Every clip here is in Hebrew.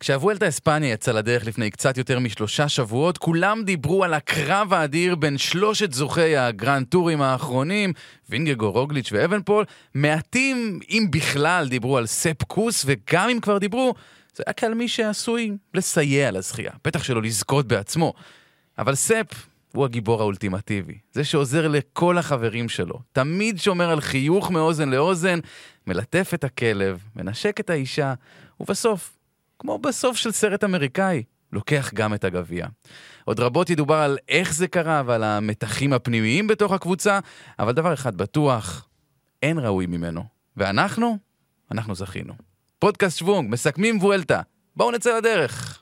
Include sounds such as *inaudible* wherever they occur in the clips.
כשהוולטה אספניה יצא לדרך לפני קצת יותר משלושה שבועות, כולם דיברו על הקרב האדיר בין שלושת זוכי הגרנד טורים האחרונים, וינגגו, רוגליץ' ואבנפול. מעטים, אם בכלל, דיברו על ספ קוס, וגם אם כבר דיברו, זה היה כעל מי שעשוי לסייע לזכייה, בטח שלא לזכות בעצמו. אבל ספ הוא הגיבור האולטימטיבי, זה שעוזר לכל החברים שלו, תמיד שומר על חיוך מאוזן לאוזן, מלטף את הכלב, מנשק את האישה, ובסוף, כמו בסוף של סרט אמריקאי, לוקח גם את הגביע. עוד רבות ידובר על איך זה קרה ועל המתחים הפנימיים בתוך הקבוצה, אבל דבר אחד בטוח, אין ראוי ממנו. ואנחנו? אנחנו זכינו. פודקאסט שוונג, מסכמים וולטה. בואו נצא לדרך.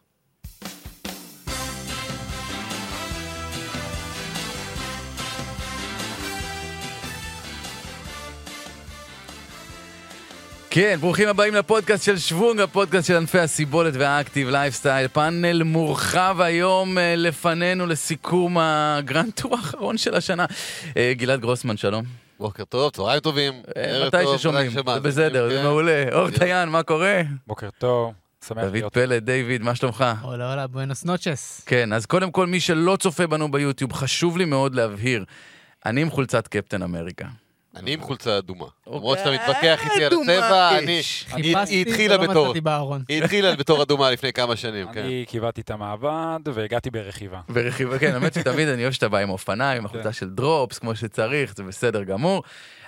כן, ברוכים הבאים לפודקאסט של שוונג, הפודקאסט של ענפי הסיבולת וה active lifestyle. פאנל מורחב היום אה, לפנינו לסיכום הגרנד טור האחרון של השנה. אה, גלעד גרוסמן, שלום. בוקר טוב, צהריים טובים. אה, מתי ששומעים, זה בסדר, זה כן. מעולה. אור דיין, מה קורה? בוקר טוב, שמח דוד. פלד, דיוויד, מה שלומך? הולה hola, buenas noches. כן, אז קודם כל, מי שלא צופה בנו ביוטיוב, חשוב לי מאוד להבהיר, אני עם חולצת קפטן אמריקה. אני עם חולצה אדומה. אוקיי. למרות שאתה מתווכח איתי על הצבע, אני... היא- התחילה ולא בתור... היא התחילה בתור אדומה לפני כמה שנים, כן. אני קיבלתי את המעבד והגעתי ברכיבה. ברכיבה, כן, האמת שתמיד אני אוהב שאתה בא עם אופניים, עם כן. החולצה של דרופס, כמו שצריך, זה בסדר גמור.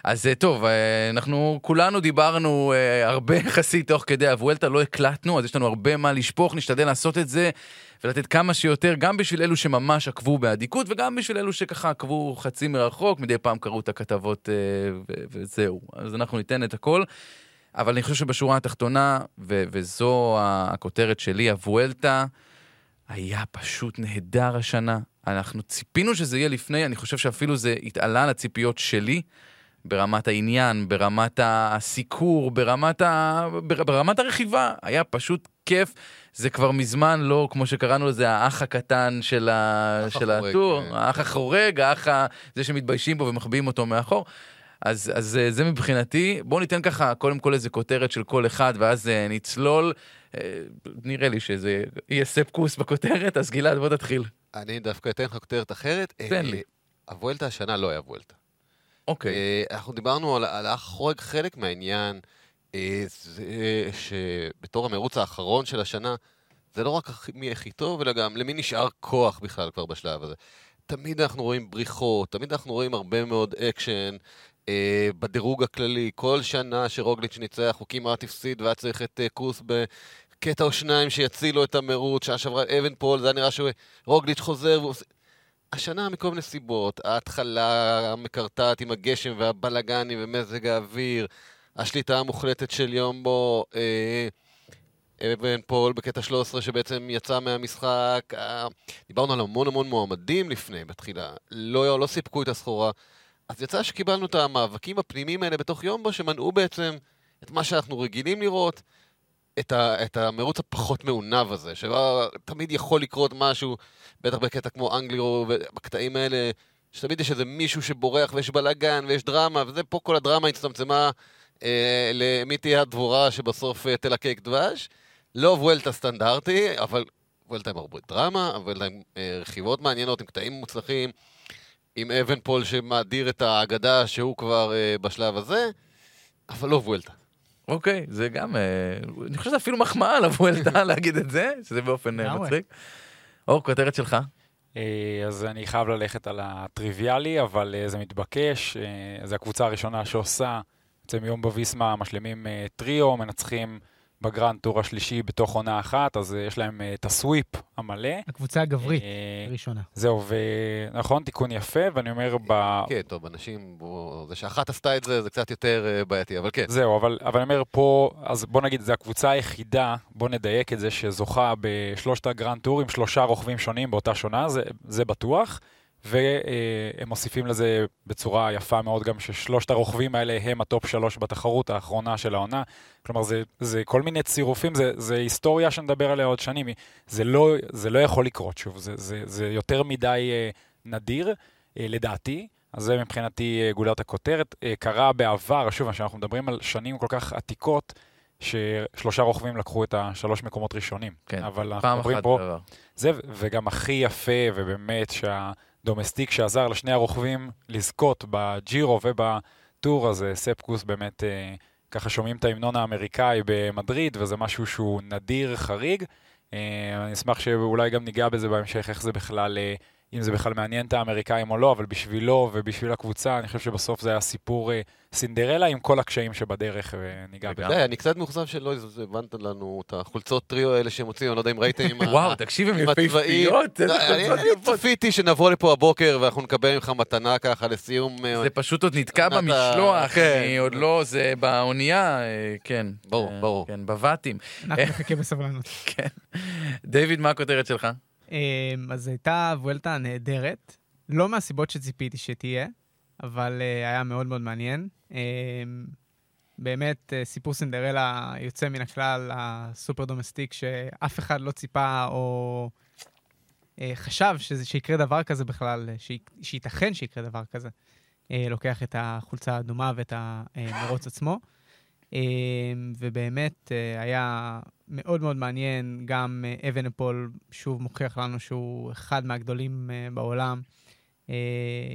אז אה, טוב, אה, אנחנו כולנו דיברנו אה, הרבה *laughs* יחסית תוך כדי הוולטה, לא הקלטנו, אז יש לנו הרבה מה לשפוך, נשתדל לעשות את זה ולתת כמה שיותר, גם בשביל אלו שממש עקבו באדיקות, וגם בשביל אלו שככה עקבו חצי מרחוק, מדי פעם קראו את הכתבות וזהו. אז אנחנו ניתן את הכל. אבל אני חושב שבשורה התחתונה, ו- וזו הכותרת שלי, הוולטה, היה פשוט נהדר השנה. אנחנו ציפינו שזה יהיה לפני, אני חושב שאפילו זה התעלה על הציפיות שלי, ברמת העניין, ברמת הסיקור, ברמת, ה... בר- ברמת הרכיבה. היה פשוט כיף. זה כבר מזמן לא, כמו שקראנו לזה, האח הקטן של, ה... של החורג, הטור, כן. האח החורג, האח ה... זה שמתביישים בו ומחביאים אותו מאחור. אז, אז אה, זה מבחינתי. בואו ניתן ככה קודם כל איזה כותרת של כל אחד, ואז אה, נצלול. אה, נראה לי שזה יהיה ספקוס בכותרת, אז גלעד, בוא תתחיל. אני דווקא אתן לך כותרת אחרת. תן לי. הוולטה השנה לא היה וולטה. אוקיי. אה, אנחנו דיברנו על על האח חלק מהעניין, אה, זה שבתור המרוץ האחרון של השנה, זה לא רק מי הכי טוב, אלא גם למי נשאר כוח בכלל כבר בשלב הזה. תמיד אנחנו רואים בריחות, תמיד אנחנו רואים הרבה מאוד אקשן אה, בדירוג הכללי. כל שנה שרוגליץ' ניצח, הוא כמעט הפסיד והיה צריך את אה, קוס בקטע או שניים שיצילו את המרוץ. שנה שעברה אבן פול, זה היה נראה שרוגליץ' חוזר. השנה מכל מיני סיבות, ההתחלה המקרטעת עם הגשם והבלגנים ומזג האוויר, השליטה המוחלטת של יומבו, אה, אבן פול בקטע 13 שבעצם יצא מהמשחק, אה, דיברנו על המון המון מועמדים לפני, בתחילה, לא, לא סיפקו את הסחורה, אז יצא שקיבלנו את המאבקים הפנימיים האלה בתוך יומבו שמנעו בעצם את מה שאנחנו רגילים לראות, את, ה, את המרוץ הפחות מעונב הזה, שתמיד יכול לקרות משהו, בטח בקטע כמו אנגלירו, בקטעים האלה, שתמיד יש איזה מישהו שבורח ויש בלאגן ויש דרמה, וזה פה כל הדרמה הצטמצמה אה, למי תהיה הדבורה שבסוף אה, תלקק דבש. לא וולטה סטנדרטי, אבל וולטה עם הרבה דרמה, וולטה עם אה, רכיבות מעניינות, עם קטעים מוצלחים, עם אבן פול שמאדיר את האגדה שהוא כבר אה, בשלב הזה, אבל לא וולטה. אוקיי, זה גם, אה, אני חושב שזה אפילו מחמאה לוולטה להגיד את זה, שזה באופן אה. מצחיק. אור, כותרת שלך. אה, אז אני חייב ללכת על הטריוויאלי, אבל זה מתבקש. זו הקבוצה הראשונה שעושה, בעצם יומבו ויסמה משלימים טריו, מנצחים בגרנד טור השלישי בתוך עונה אחת, אז אה, יש להם אה, את ה sweep המלא. הקבוצה הגברית אה, הראשונה. זהו, ונכון, תיקון יפה, ואני אומר, ב... כן, טוב, הנשים, זה שאחת עשתה את זה, זה קצת יותר בעייתי, אבל כן. זהו, אבל, אבל אני אומר פה, אז בוא נגיד, זו הקבוצה היחידה, בוא נדייק את זה, שזוכה בשלושת הגרנד טורים, שלושה רוכבים שונים באותה שנה, זה, זה בטוח. והם מוסיפים לזה בצורה יפה מאוד גם ששלושת הרוכבים האלה הם ה top שלוש בתחרות האחרונה של העונה. כלומר, זה, זה כל מיני צירופים, זה, זה היסטוריה שנדבר עליה עוד שנים. זה לא, זה לא יכול לקרות, שוב, זה, זה, זה יותר מדי אה, נדיר, אה, לדעתי. אז זה מבחינתי אה, גולת הכותרת. קרה בעבר, שוב, כשאנחנו מדברים על שנים כל כך עתיקות, ששלושה רוכבים לקחו את השלוש מקומות ראשונים. כן, אבל פעם אחת בעבר. זה, וגם הכי יפה, ובאמת שהדומסטיק שעזר לשני הרוכבים לזכות בג'ירו ובטור הזה, ספקוס באמת, אה, ככה שומעים את ההמנון האמריקאי במדריד, וזה משהו שהוא נדיר, חריג. אה, אני אשמח שאולי גם ניגע בזה בהמשך, איך זה בכלל, אה, אם זה בכלל מעניין את האמריקאים או לא, אבל בשבילו ובשביל הקבוצה, אני חושב שבסוף זה היה סיפור אה, סינדרלה עם כל הקשיים שבדרך, וניגע בזה. די, אני קצת מאוכזב שלא הבנת לנו את החולצות טריו האלה שהם הוציאו, אני לא יודע אם ראיתם. עם ה- וואו, תקשיב, הם הצבעים. יפהפיות, איזה לא, אני- חולצות אני יפות. צפיתי שנבוא לפה הבוקר ואנחנו נקבל ממך מתנה ככה לסיום. אה, זה פשוט עוד נתקע במשלוח, כן. אני עוד לא, זה באונייה, אה, כן. ברור, אה, ברור. כן, בבתים. אנחנו נחכה בסבלנות. *laughs* כן. דיוויד, מה הכותרת שלך? אז הייתה וולטה נהדרת, לא מהסיבות שציפיתי שתהיה, אבל אה, היה מאוד מאוד מעניין. אמ, באמת, אה, סיפור סינדרלה יוצא מן הכלל, ה super domestique, שאף אחד לא ציפה או אה, חשב שזה, שיקרה דבר כזה בכלל, שי- שייתכן שיקרה דבר כזה. אה, לוקח את החולצה האדומה ואת המרוץ עצמו. אה, ובאמת אה, היה מאוד מאוד מעניין, גם אה, אבנפול שוב מוכיח לנו שהוא אחד מהגדולים אה, בעולם,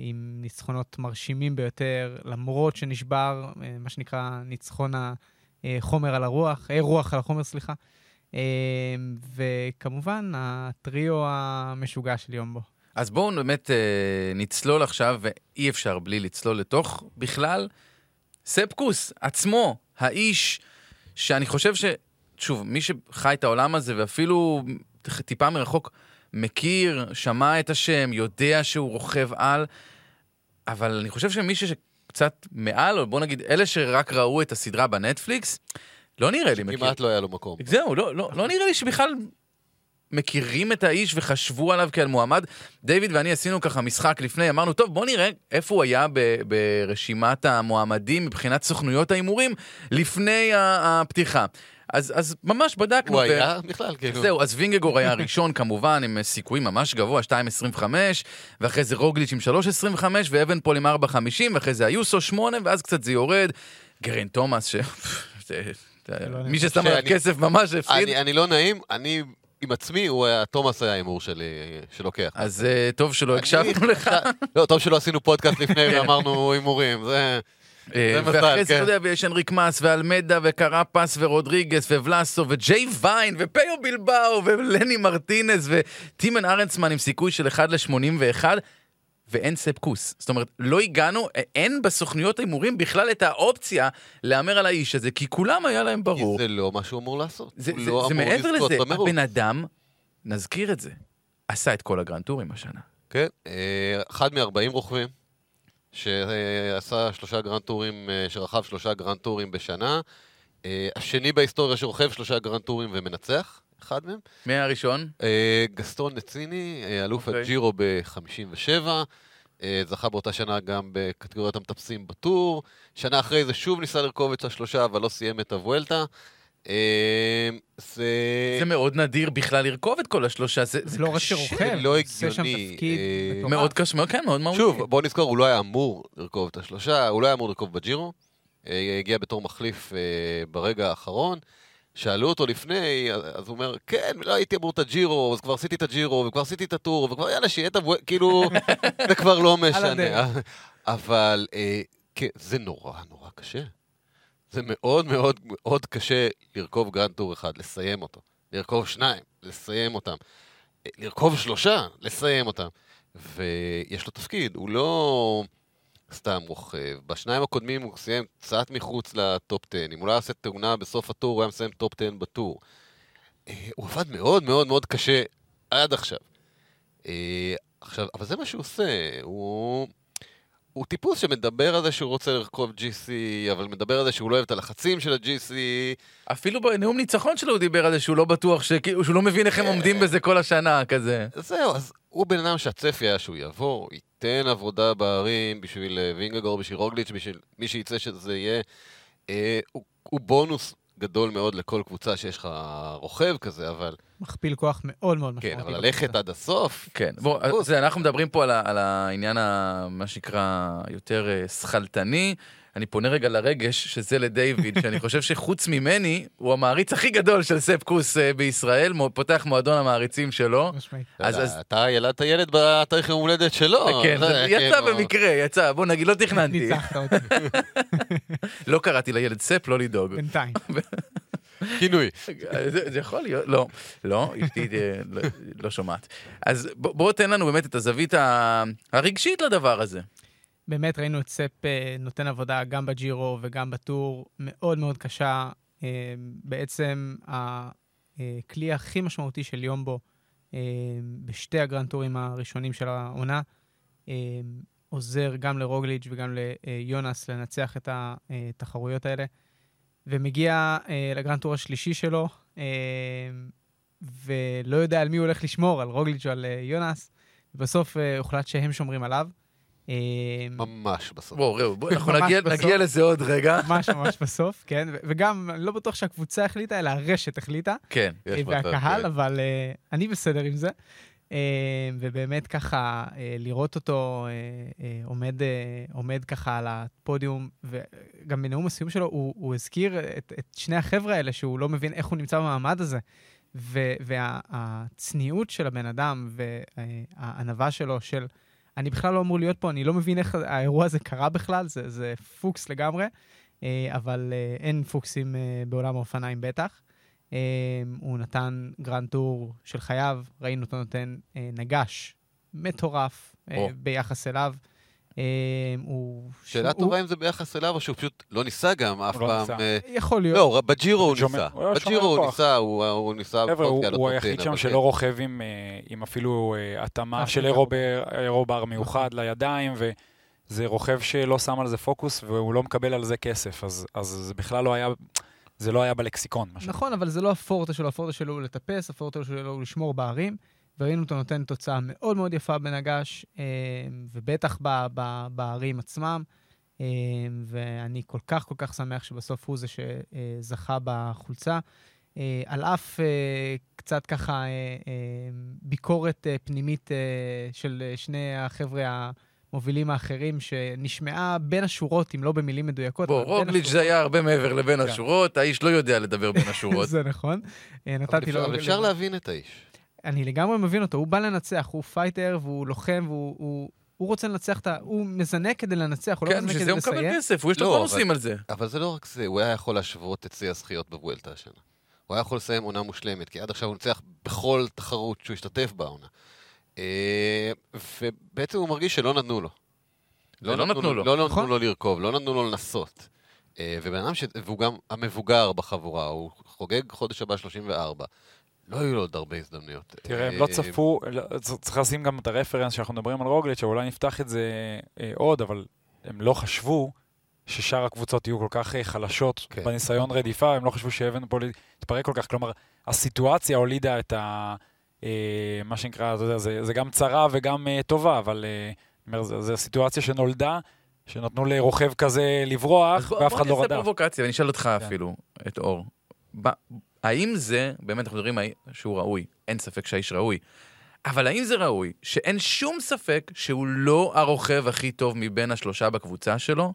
עם ניצחונות מרשימים ביותר, למרות שנשבר, אה, מה שנקרא ניצחון החומר על הרוח, אה, רוח על החומר, סליחה. אה, וכמובן, הטריו המשוגע של יומבו. אז בואו באמת אה, נצלול עכשיו, ואי אפשר בלי לצלול לתוך בכלל. ספקוס עצמו, האיש שאני חושב ש... שוב, מי שחי את העולם הזה ואפילו טיפה מרחוק מכיר, שמע את השם, יודע שהוא רוכב על, אבל אני חושב שמי שקצת מעל, או בוא נגיד, אלה שרק ראו את הסדרה בנטפליקס, לא נראה לי מכיר. כמעט לא היה לו מקום. זהו, לא, לא, לא נראה לי שבכלל מכירים את האיש וחשבו עליו כעל מועמד. דיוויד ואני עשינו ככה משחק לפני, אמרנו, טוב, בוא נראה איפה הוא היה ב- ברשימת המועמדים מבחינת סוכנויות ההימורים לפני הפתיחה. אז, אז ממש בדקנו. הוא ו- היה בכלל, כאילו. זהו, אז וינגגו היה הראשון *laughs* כמובן, עם סיכויים ממש גבוה, 2.25, ואחרי זה רוגליץ' עם 3.25, ואבן פול עם 4.50, ואחרי זה איוסו 8, ואז קצת זה יורד. גריינט תומאס, ש... *laughs* לא מי ששם עליו כסף ממש הפסיד. אני אני לא נעים, אני עם עצמי, הוא היה, תומאס היה ההימור שלי, שלוקח. אז אה, טוב שלא הקשבנו לך. *laughs* לא, טוב שלא עשינו פודקאסט לפני ואמרנו הימורים, זה... אה, ואחרי זה, כן. אתה יודע, ויש אנריק מאס, ואלמדה, וקרפס, ורודריגס, וולאסו, וג'יי ויין, ופיו בלבאו, ולני מרטינס, וטימן ארנסמן עם סיכוי של 1 ל-81, ואין ספקוס. זאת אומרת, לא הגענו, אין בסוכנויות ההימורים בכלל את האופציה להמר על האיש הזה, כי כולם היה להם ברור. זה לא מה שהוא אמור לעשות. זה, הוא זה, לא זה אמור מעבר לזה, במרוץ. הבן אדם, נזכיר את זה, עשה את כל הגרנטורים השנה. כן, אה, אחד מ-40 רוכבים, שעשה שלושה גרנד טורים, אה, שרכב שלושה גרנד טורים בשנה. אה, השני בהיסטוריה שרוכב שלושה גרנד טורים ומנצח, אחד מהם. מי הראשון? אה, גסטון נציני, אלוף אוקיי. הג'ירו ב-57, זכה באותה שנה גם בקטגוריית המטפסים בטור. שנה אחרי זה שוב ניסה לרכוב את השלושה, אבל לא סיים את הוולטה. זה... זה מאוד נדיר בכלל לרכוב את כל השלושה, זה, זה לא רק קשה. שרוכב, לא עושה שם הגיוני, תפקיד אה. מאוד קשה, מאוד- כן, מאוד מהותי. שוב, בוא נזכור, הוא לא היה אמור לרכוב את השלושה, הוא לא היה אמור לרכוב בג'ירו. אה, הגיע בתור מחליף אה, ברגע האחרון. שאלו אותו לפני, אז הוא אומר, כן, לא הייתי אמור את הג'ירו, אז כבר עשיתי את הג'ירו, וכבר עשיתי את הטור, וכבר יאללה, שיהיה את הוו... כאילו, *laughs* זה כבר לא משנה. אבל אה, כן, זה נורא נורא קשה. זה מאוד מאוד מאוד קשה לרכוב גרנד טור אחד, לסיים אותו. לרכוב שניים, לסיים אותם. לרכוב שלושה, לסיים אותם. ויש לו תפקיד, הוא לא סתם רוכב. בשניים הקודמים הוא סיים קצת מחוץ ל top 10. אם הוא לא היה עושה תאונה בסוף הטור, הוא היה מסיים top 10 בטור. אה, הוא עבד מאוד מאוד מאוד קשה עד עכשיו. אה, עכשיו, אבל זה מה שהוא עושה, הוא... הוא טיפוס שמדבר על זה שהוא רוצה לרכוב GC, אבל מדבר על זה שהוא לא אוהב את הלחצים של ה-GC. אפילו בנאום ניצחון שלו הוא דיבר על זה שהוא לא בטוח, שכאילו, שהוא לא מבין איך הם עומדים בזה כל השנה, כזה. זהו, אז הוא בן אדם שהצפי היה שהוא יבוא, ייתן עבודה בערים בשביל אה, וינגגור, בשביל רוגליץ', בשביל מי שיצא שזה יהיה. אה, הוא, הוא בונוס גדול מאוד לכל קבוצה שיש לך רוכב כזה, אבל מכפיל כוח מאוד מאוד משמעותי. כן, אבל. ללכת עד הסוף, כן, בוא, טיפוס. זה, אנחנו מדברים פה על, ה- על העניין, ה, מה שנקרא, יותר אה, שכלתני. אני פונה רגע לרגש, שזה לדיוויד, שאני חושב שחוץ ממני, הוא המעריץ הכי גדול של ספקוס אה, בישראל, פותח מועדון המעריצים שלו. אז- אז- אתה ילדת ילד בתאריך יום הולדת שלו. כן, זה זה יצא כאילו- במקרה, יצא, בוא נגיד, לא תכננתי. ניצחת אותי, *laughs* לא קראתי לילד ספ, לא לדאוג. בינתיים. *laughs* כינוי. זה, זה יכול להיות, לא, לא, אשתי אה, לא, לא שומעת. אז בוא, בוא תן לנו באמת את הזווית הרגשית לדבר הזה. באמת ראינו את ספ אה, נותן עבודה גם בג'ירו וגם בטור, מאוד מאוד קשה. אה, בעצם הכלי הכי משמעותי של יומבו אה, בשתי הגרנד טורים הראשונים של העונה, עוזר גם לרוגליץ' וגם ליונס לנצח את התחרויות האלה, ומגיע לגרנד טור השלישי שלו, ולא יודע על מי הוא הולך לשמור, על רוגליץ' או על יונס, ובסוף הוחלט שהם שומרים עליו. אה, ממש בסוף. בוא, ראו, בוא, אנחנו נגיע, בסוף. נגיע לזה עוד רגע. ממש ממש בסוף, כן, ו- וגם, אני לא בטוח שהקבוצה החליטה, אלא הרשת החליטה, כן. יש מצב, והקהל, כן. אבל uh, אני בסדר עם זה. Uh, ובאמת ככה, uh, לראות אותו uh, uh, עומד, uh, עומד ככה על הפודיום, וגם בנאום הסיום שלו, הוא, הוא הזכיר את, את שני החבר'ה האלה, שהוא לא מבין איך הוא נמצא במעמד הזה. והצניעות של הבן אדם והענווה שלו, של אני בכלל לא אמור להיות פה, אני לא מבין איך האירוע הזה קרה בכלל, זה, זה פוקס לגמרי, אה, אבל אה, אין פוקסים אה, בעולם האופניים בטח. הוא נתן גרנד טור של חייו, ראינו אותו נותן נגש מטורף. ביחס אליו. אה, הוא... שאלה הוא- טובה אם זה ביחס אליו, או שהוא פשוט לא ניסה גם אף לא פעם. ניסה. אה, יכול להיות. לא, בג'ירו הוא ניסה. הוא היה שומר בג'ירו הוא. ניסה, הוא הוא ניסה... חבר'ה, הוא, היחיד 10, שם שלא כן. רוכב עם, אה, עם אפילו התאמה של כן. אירובר, אירובר מיוחד לידיים, וזה רוכב שלא שם על זה פוקוס, והוא לא מקבל על זה כסף, אז, אז זה בכלל לא היה, זה לא היה בלקסיקון. נכון, אבל זה לא הפורטה שלו, הפורטה שלו הוא לטפס, הפורטה שלו הוא לשמור בערים, וראינו אותו נותן תוצאה מאוד מאוד יפה בנגש, אה, ובטח ב- ב- בערים עצמם, אה, ואני כל כך כל כך שמח שבסוף הוא זה שזכה בחולצה. אה, על אף קצת ככה ביקורת פנימית של שני החבר'ה המובילים האחרים, שנשמעה בין השורות, אם לא במילים מדויקות. בוא, רוגליץ' זה. היה הרבה מעבר לבין כן. השורות, האיש לא יודע לדבר בין השורות. *laughs* זה נכון. נתתי לו... אבל אפשר להבין את האיש. אני לגמרי מבין אותו, הוא בא לנצח, הוא פייטר והוא לוחם והוא הוא, הוא רוצה לנצח את ה... הוא מזנק כדי לנצח, הוא לא כן, מזנק בשביל כדי זה הוא מקבל לסיים. כסף, הוא יש לו לא, בונוסים על זה. אבל זה לא רק זה, הוא היה יכול להשוות את שיא הזכיות בוולטה השנה. הוא היה יכול לסיים עונה מושלמת, כי עד עכשיו הוא ניצח בכל תחרות שהוא השתתף בעונה. אה, ובעצם הוא מרגיש שלא נתנו לו. ולא נתנו לו. לא נכון. נתנו לו לרכוב, לא נתנו לו לנסות. אה, ובן אדם ש... והוא גם המבוגר בחבורה, הוא חוגג חודש הבא 34. לא היו לו עוד הרבה הזדמנויות. תראה, הם לא אה, צפו, לא, צריך לשים גם את הרפרנס שאנחנו מדברים על רוגליץ', אולי נפתח את זה אה, עוד, אבל הם לא חשבו ששאר הקבוצות יהיו כל כך אה, חלשות כן. בניסיון רדיפה, הם לא חשבו שאבנפול יתפרק כל כך. כלומר, הסיטואציה הולידה את ה... מה שנקרא, אתה יודע, זה, זה גם צרה וגם טובה, אבל זו- זו סיטואציה שנולדה, שנתנו לרוכב כזה לברוח, בוא- ואף בוא אחד לא נעשה רדף. פרובוקציה, ואני אשאל אותך כן. אפילו, את אור. האם זה, באמת אנחנו מדברים שהוא ראוי, אין ספק שהאיש ראוי, אבל האם זה ראוי שאין שום ספק שהוא לא הרוכב הכי טוב מבין השלושה בקבוצה שלו,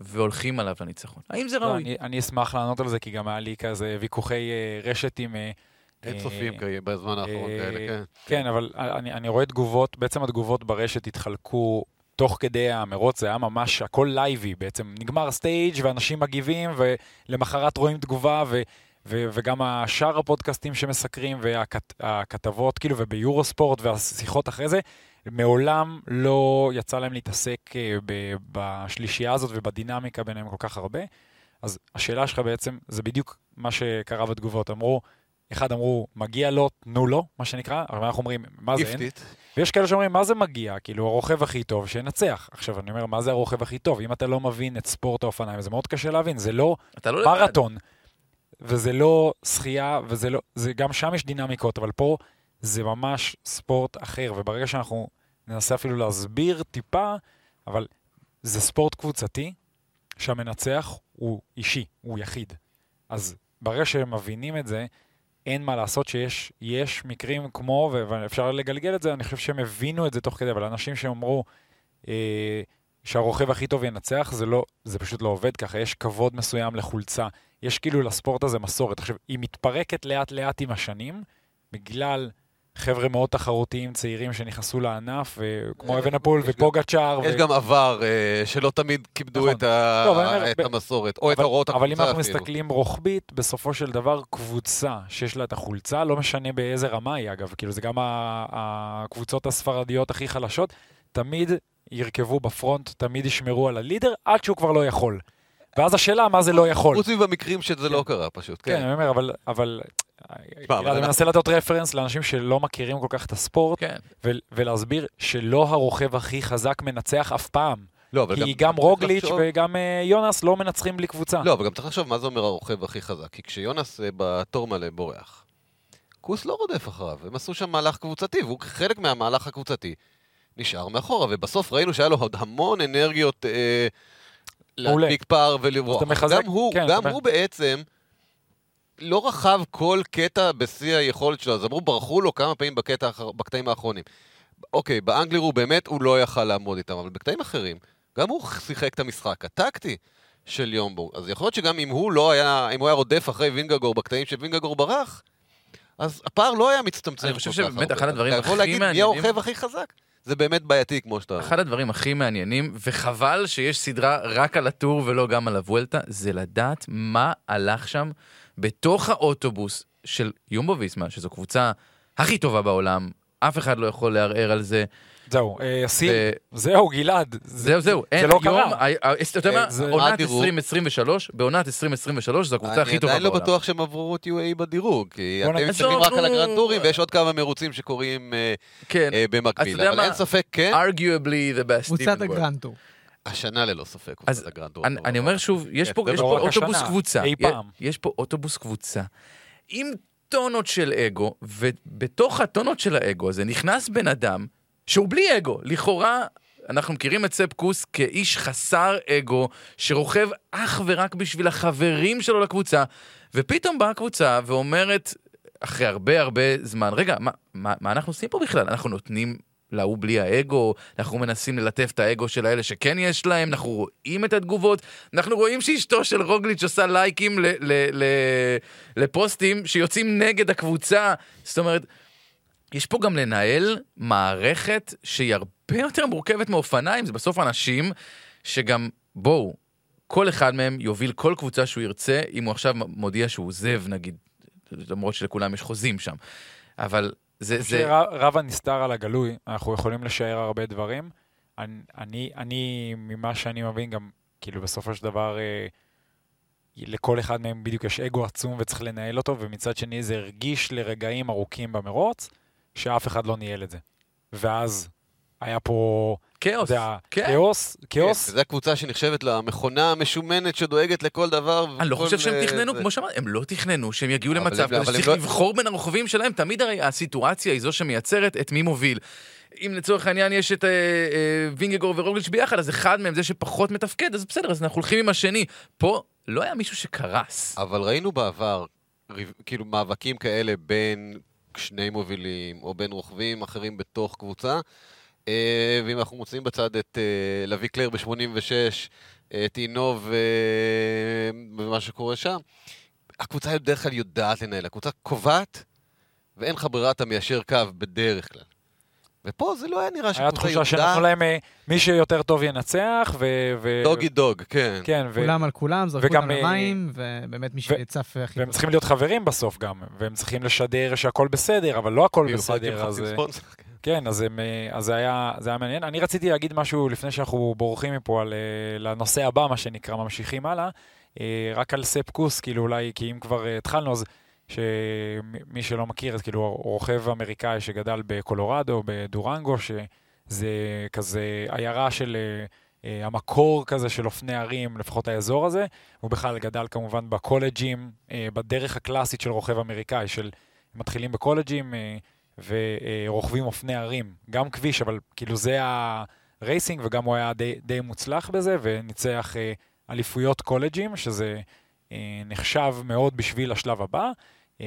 והולכים עליו לניצחון? האם זה לא, ראוי? אני, אני אשמח לענות על זה, כי גם היה לי כזה ויכוחי אה, רשת עם... אה, אין סופים אה, כאלה בזמן האחרון כאלה, כן. כן, אבל אני, אני רואה תגובות, בעצם התגובות ברשת התחלקו תוך כדי המרוץ, זה היה ממש הכל live בעצם. נגמר stage ואנשים מגיבים, ולמחרת רואים תגובה, ו, ו, וגם השאר הפודקאסטים שמסקרים, והכתבות, כאילו, וביורו ספורט והשיחות אחרי זה, מעולם לא יצא להם להתעסק אה, ב- בשלישייה הזאת ובדינמיקה ביניהם כל כך הרבה. אז השאלה שלך בעצם, זה בדיוק מה שקרה בתגובות. אמרו, אחד אמרו, מגיע לו, תנו לו, מה שנקרא, אבל אנחנו אומרים, מה זה אין? ויש כאלה שאומרים, מה זה מגיע? כאילו, הרוכב הכי טוב, שינצח. עכשיו, אני אומר, מה זה הרוכב הכי טוב? אם אתה לא מבין את ספורט האופניים, זה מאוד קשה להבין, זה לא לא לבד. וזה לא שחייה, וזה לא... זה, גם שם יש דינמיקות, אבל פה זה ממש ספורט אחר, וברגע שאנחנו ננסה אפילו להסביר טיפה, אבל זה ספורט קבוצתי, שהמנצח הוא אישי, הוא יחיד. אז ברגע שהם מבינים את זה, אין מה לעשות שיש יש מקרים כמו, ואפשר לגלגל את זה, אני חושב שהם הבינו את זה תוך כדי, אבל אנשים שאמרו, אה, שהרוכב הכי טוב ינצח, זה, לא, זה פשוט לא עובד ככה, יש כבוד מסוים לחולצה. יש כאילו לספורט הזה מסורת. עכשיו, היא מתפרקת לאט-לאט עם השנים, בגלל חבר'ה מאוד תחרותיים, צעירים שנכנסו לענף, כמו אבן הפול ופוגצ'אר. יש גם עבר אה, שלא תמיד כיבדו נכון. את לא, המסורת, או את הוראות אבל אם הקבוצה אנחנו אפילו. מסתכלים רוחבית, בסופו של דבר קבוצה שיש לה את החולצה, לא משנה באיזה רמה היא אגב, כאילו זה גם הקבוצות הספרדיות הכי חלשות, תמיד ירכבו בפרונט, תמיד ישמרו על הלידר, עד שהוא כבר לא יכול. ואז השאלה, מה זה לא יכול? חוץ מבמקרים שזה לא קרה פשוט, כן, כן. אני אומר, אבל... אבל... אני מנסה לתת רפרנס לאנשים שלא מכירים כל כך את הספורט, כן. ולהסביר שלא הרוכב הכי חזק מנצח אף פעם. לא, אבל כי גם צריך רוגליץ' לחשוב- וגם אה, יונס לא מנצחים בלי קבוצה. לא, אבל גם צריך לחשוב מה זה אומר הרוכב הכי חזק. כי כשיונס אה, בתור מלא בורח, קוס לא רודף אחריו, הם עשו שם מהלך קבוצתי, והוא חלק מהמהלך הקבוצתי נשאר מאחורה, ובסוף ראינו שהיה לו עוד המון אנרגיות מעולה. להדביק פער ולברוח. גם הוא, כן, גם אתה- הוא בעצם לא רכב כל קטע בשיא היכולת שלו, אז אמרו, ברחו לו כמה פעמים בקטע, בקטעים האחרונים. אוקיי, באנגלר הוא באמת, הוא לא יכל לעמוד איתם, אבל בקטעים אחרים, גם הוא שיחק את המשחק הטקטי של יומבו. אז יכול להיות שגם אם הוא לא היה, אם הוא היה רודף אחרי וינגגור בקטעים שווינגגור ברח, אז הפער לא היה מצטמצם אני חושב כל כך שבאמת הרבה. אחד הדברים אתה יכול הכי להגיד מי מעניינים- הרוכב הכי חזק. זה באמת בעייתי, כמו שאתה... אחד הדברים הכי מעניינים, וחבל שיש סדרה רק על הטור ולא גם על הוולטה, זה לדעת מה הלך שם בתוך האוטובוס של יומבו ויסמה, שזו קבוצה הכי טובה בעולם, אף אחד לא יכול לערער על זה. זהו, אה, ו- זהו, גלעד. זהו, זהו. זה אין, לא קרה. ה- ה- אתה יודע מה? עונת הדירוג. 2023, בעונת 2023 זו הקבוצה הכי טובה אני עדיין לא בעולם. בטוח שהם עברו את UAE בדירוג, כי אתם מסתכלים רק על. הגרנטורים, ויש עוד כמה מרוצים שקורים אה, כן, אה, במקביל. אבל? אין ספק, כן, arguably the best. קבוצת. הגרנטור. השנה ללא ספק. אז. אני, אומר שוב, יש פה, כן, יש לא פה רק אוטובוס קבוצה. יש פה אוטובוס קבוצה עם טונות של אגו, ובתוך הטונות של האגו הזה נכנס בן אדם שהוא בלי אגו. לכאורה, אנחנו מכירים את ספ קוס כאיש חסר אגו, שרוכב אך ורק בשביל החברים שלו לקבוצה, ופתאום באה הקבוצה ואומרת, אחרי הרבה הרבה זמן, רגע, מה, מה, מה אנחנו עושים פה בכלל? אנחנו נותנים להוא בלי האגו, אנחנו מנסים ללטף את האגו של האלה שכן יש להם, אנחנו רואים את התגובות, אנחנו רואים שאשתו של רוגליץ' עושה לייקים ל- ל- ל- לפוסטים שיוצאים נגד הקבוצה. זאת אומרת, יש פה גם לנהל מערכת שהיא הרבה יותר מורכבת מאופניים, זה בסוף אנשים שגם, בואו, כל אחד מהם יוביל כל קבוצה שהוא ירצה, אם הוא עכשיו מודיע שהוא עוזב נגיד, למרות שלכולם יש חוזים שם. אבל זה, זה, שרב הנסתר על הגלוי, אנחנו יכולים לשער הרבה דברים. אני, אני, אני, ממה שאני מבין, גם, כאילו, בסופו של דבר, אה, לכל אחד מהם בדיוק יש אגו עצום וצריך לנהל אותו, ומצד שני זה הרגיש לרגעים ארוכים במרוץ, שאף אחד לא ניהל את זה. ואז היה פה, כאוס. כן. כאוס, כן, כאוס. זו הקבוצה שנחשבת למכונה המשומנת שדואגת לכל דבר. אני לא חושב שהם אה, תכננו, כמו שאמרת, הם לא תכננו שהם יגיעו למצב הם- כזה שצריך לא- לבחור בין הרוכבים שלהם, תמיד הרי הסיטואציה היא זו שמייצרת את מי מוביל. אם לצורך העניין יש את אה, אה, וינגגור ורוגליץ' ביחד, אז אחד מהם זה שפחות מתפקד, אז בסדר, אז אנחנו הולכים עם השני. פה לא היה מישהו שקרס. אבל ראינו בעבר, כאילו, מאבקים כאלה בין שני מובילים, או בין רוכבים אחרים בתוך קבוצה. אה, ואם אנחנו מוצאים בצד את אה, לוי קלר ב-86, את אינוב אה, ומה שקורה שם, הקבוצה בדרך כלל יודעת לנהל. הקבוצה קובעת, ואין לך ברירה, אתה מיישר קו בדרך כלל. ופה זה לא היה נראה היה שקבוצה תחושה שנתנו יודעת... להם אה, מי שיותר טוב ינצח, ו... ו- דוגי דוג, כן. כן, ו... כולם על כולם, זרקו אותם אה, למים, ובאמת מי שיצף הכי והם טוב. צריכים להיות חברים בסוף גם, והם צריכים לשדר שהכל בסדר, אבל לא הכל בסדר, אז... אה, ספונסר. כן, אז, הם, אז זה, היה, זה היה מעניין. אני רציתי להגיד משהו לפני שאנחנו בורחים מפה על, לנושא הבא, מה שנקרא, ממשיכים הלאה. אה, רק על ספ קוס, כאילו אולי, כי אם כבר התחלנו, אז שמי שלא מכיר, אז כאילו רוכב אמריקאי שגדל בקולורדו, בדורנגו, שזה כזה עיירה של... אה, המקור כזה של אופני ערים, לפחות האזור הזה. הוא בכלל גדל כמובן בקולג'ים, אה, בדרך הקלאסית של רוכב אמריקאי, של מתחילים בקולג'ים, אה, ורוכבים אופני ערים, גם כביש, אבל כאילו זה הרייסינג, וגם הוא היה די, די מוצלח בזה, וניצח אה, אליפויות קולג'ים, שזה נחשב מאוד בשביל השלב הבא. אה,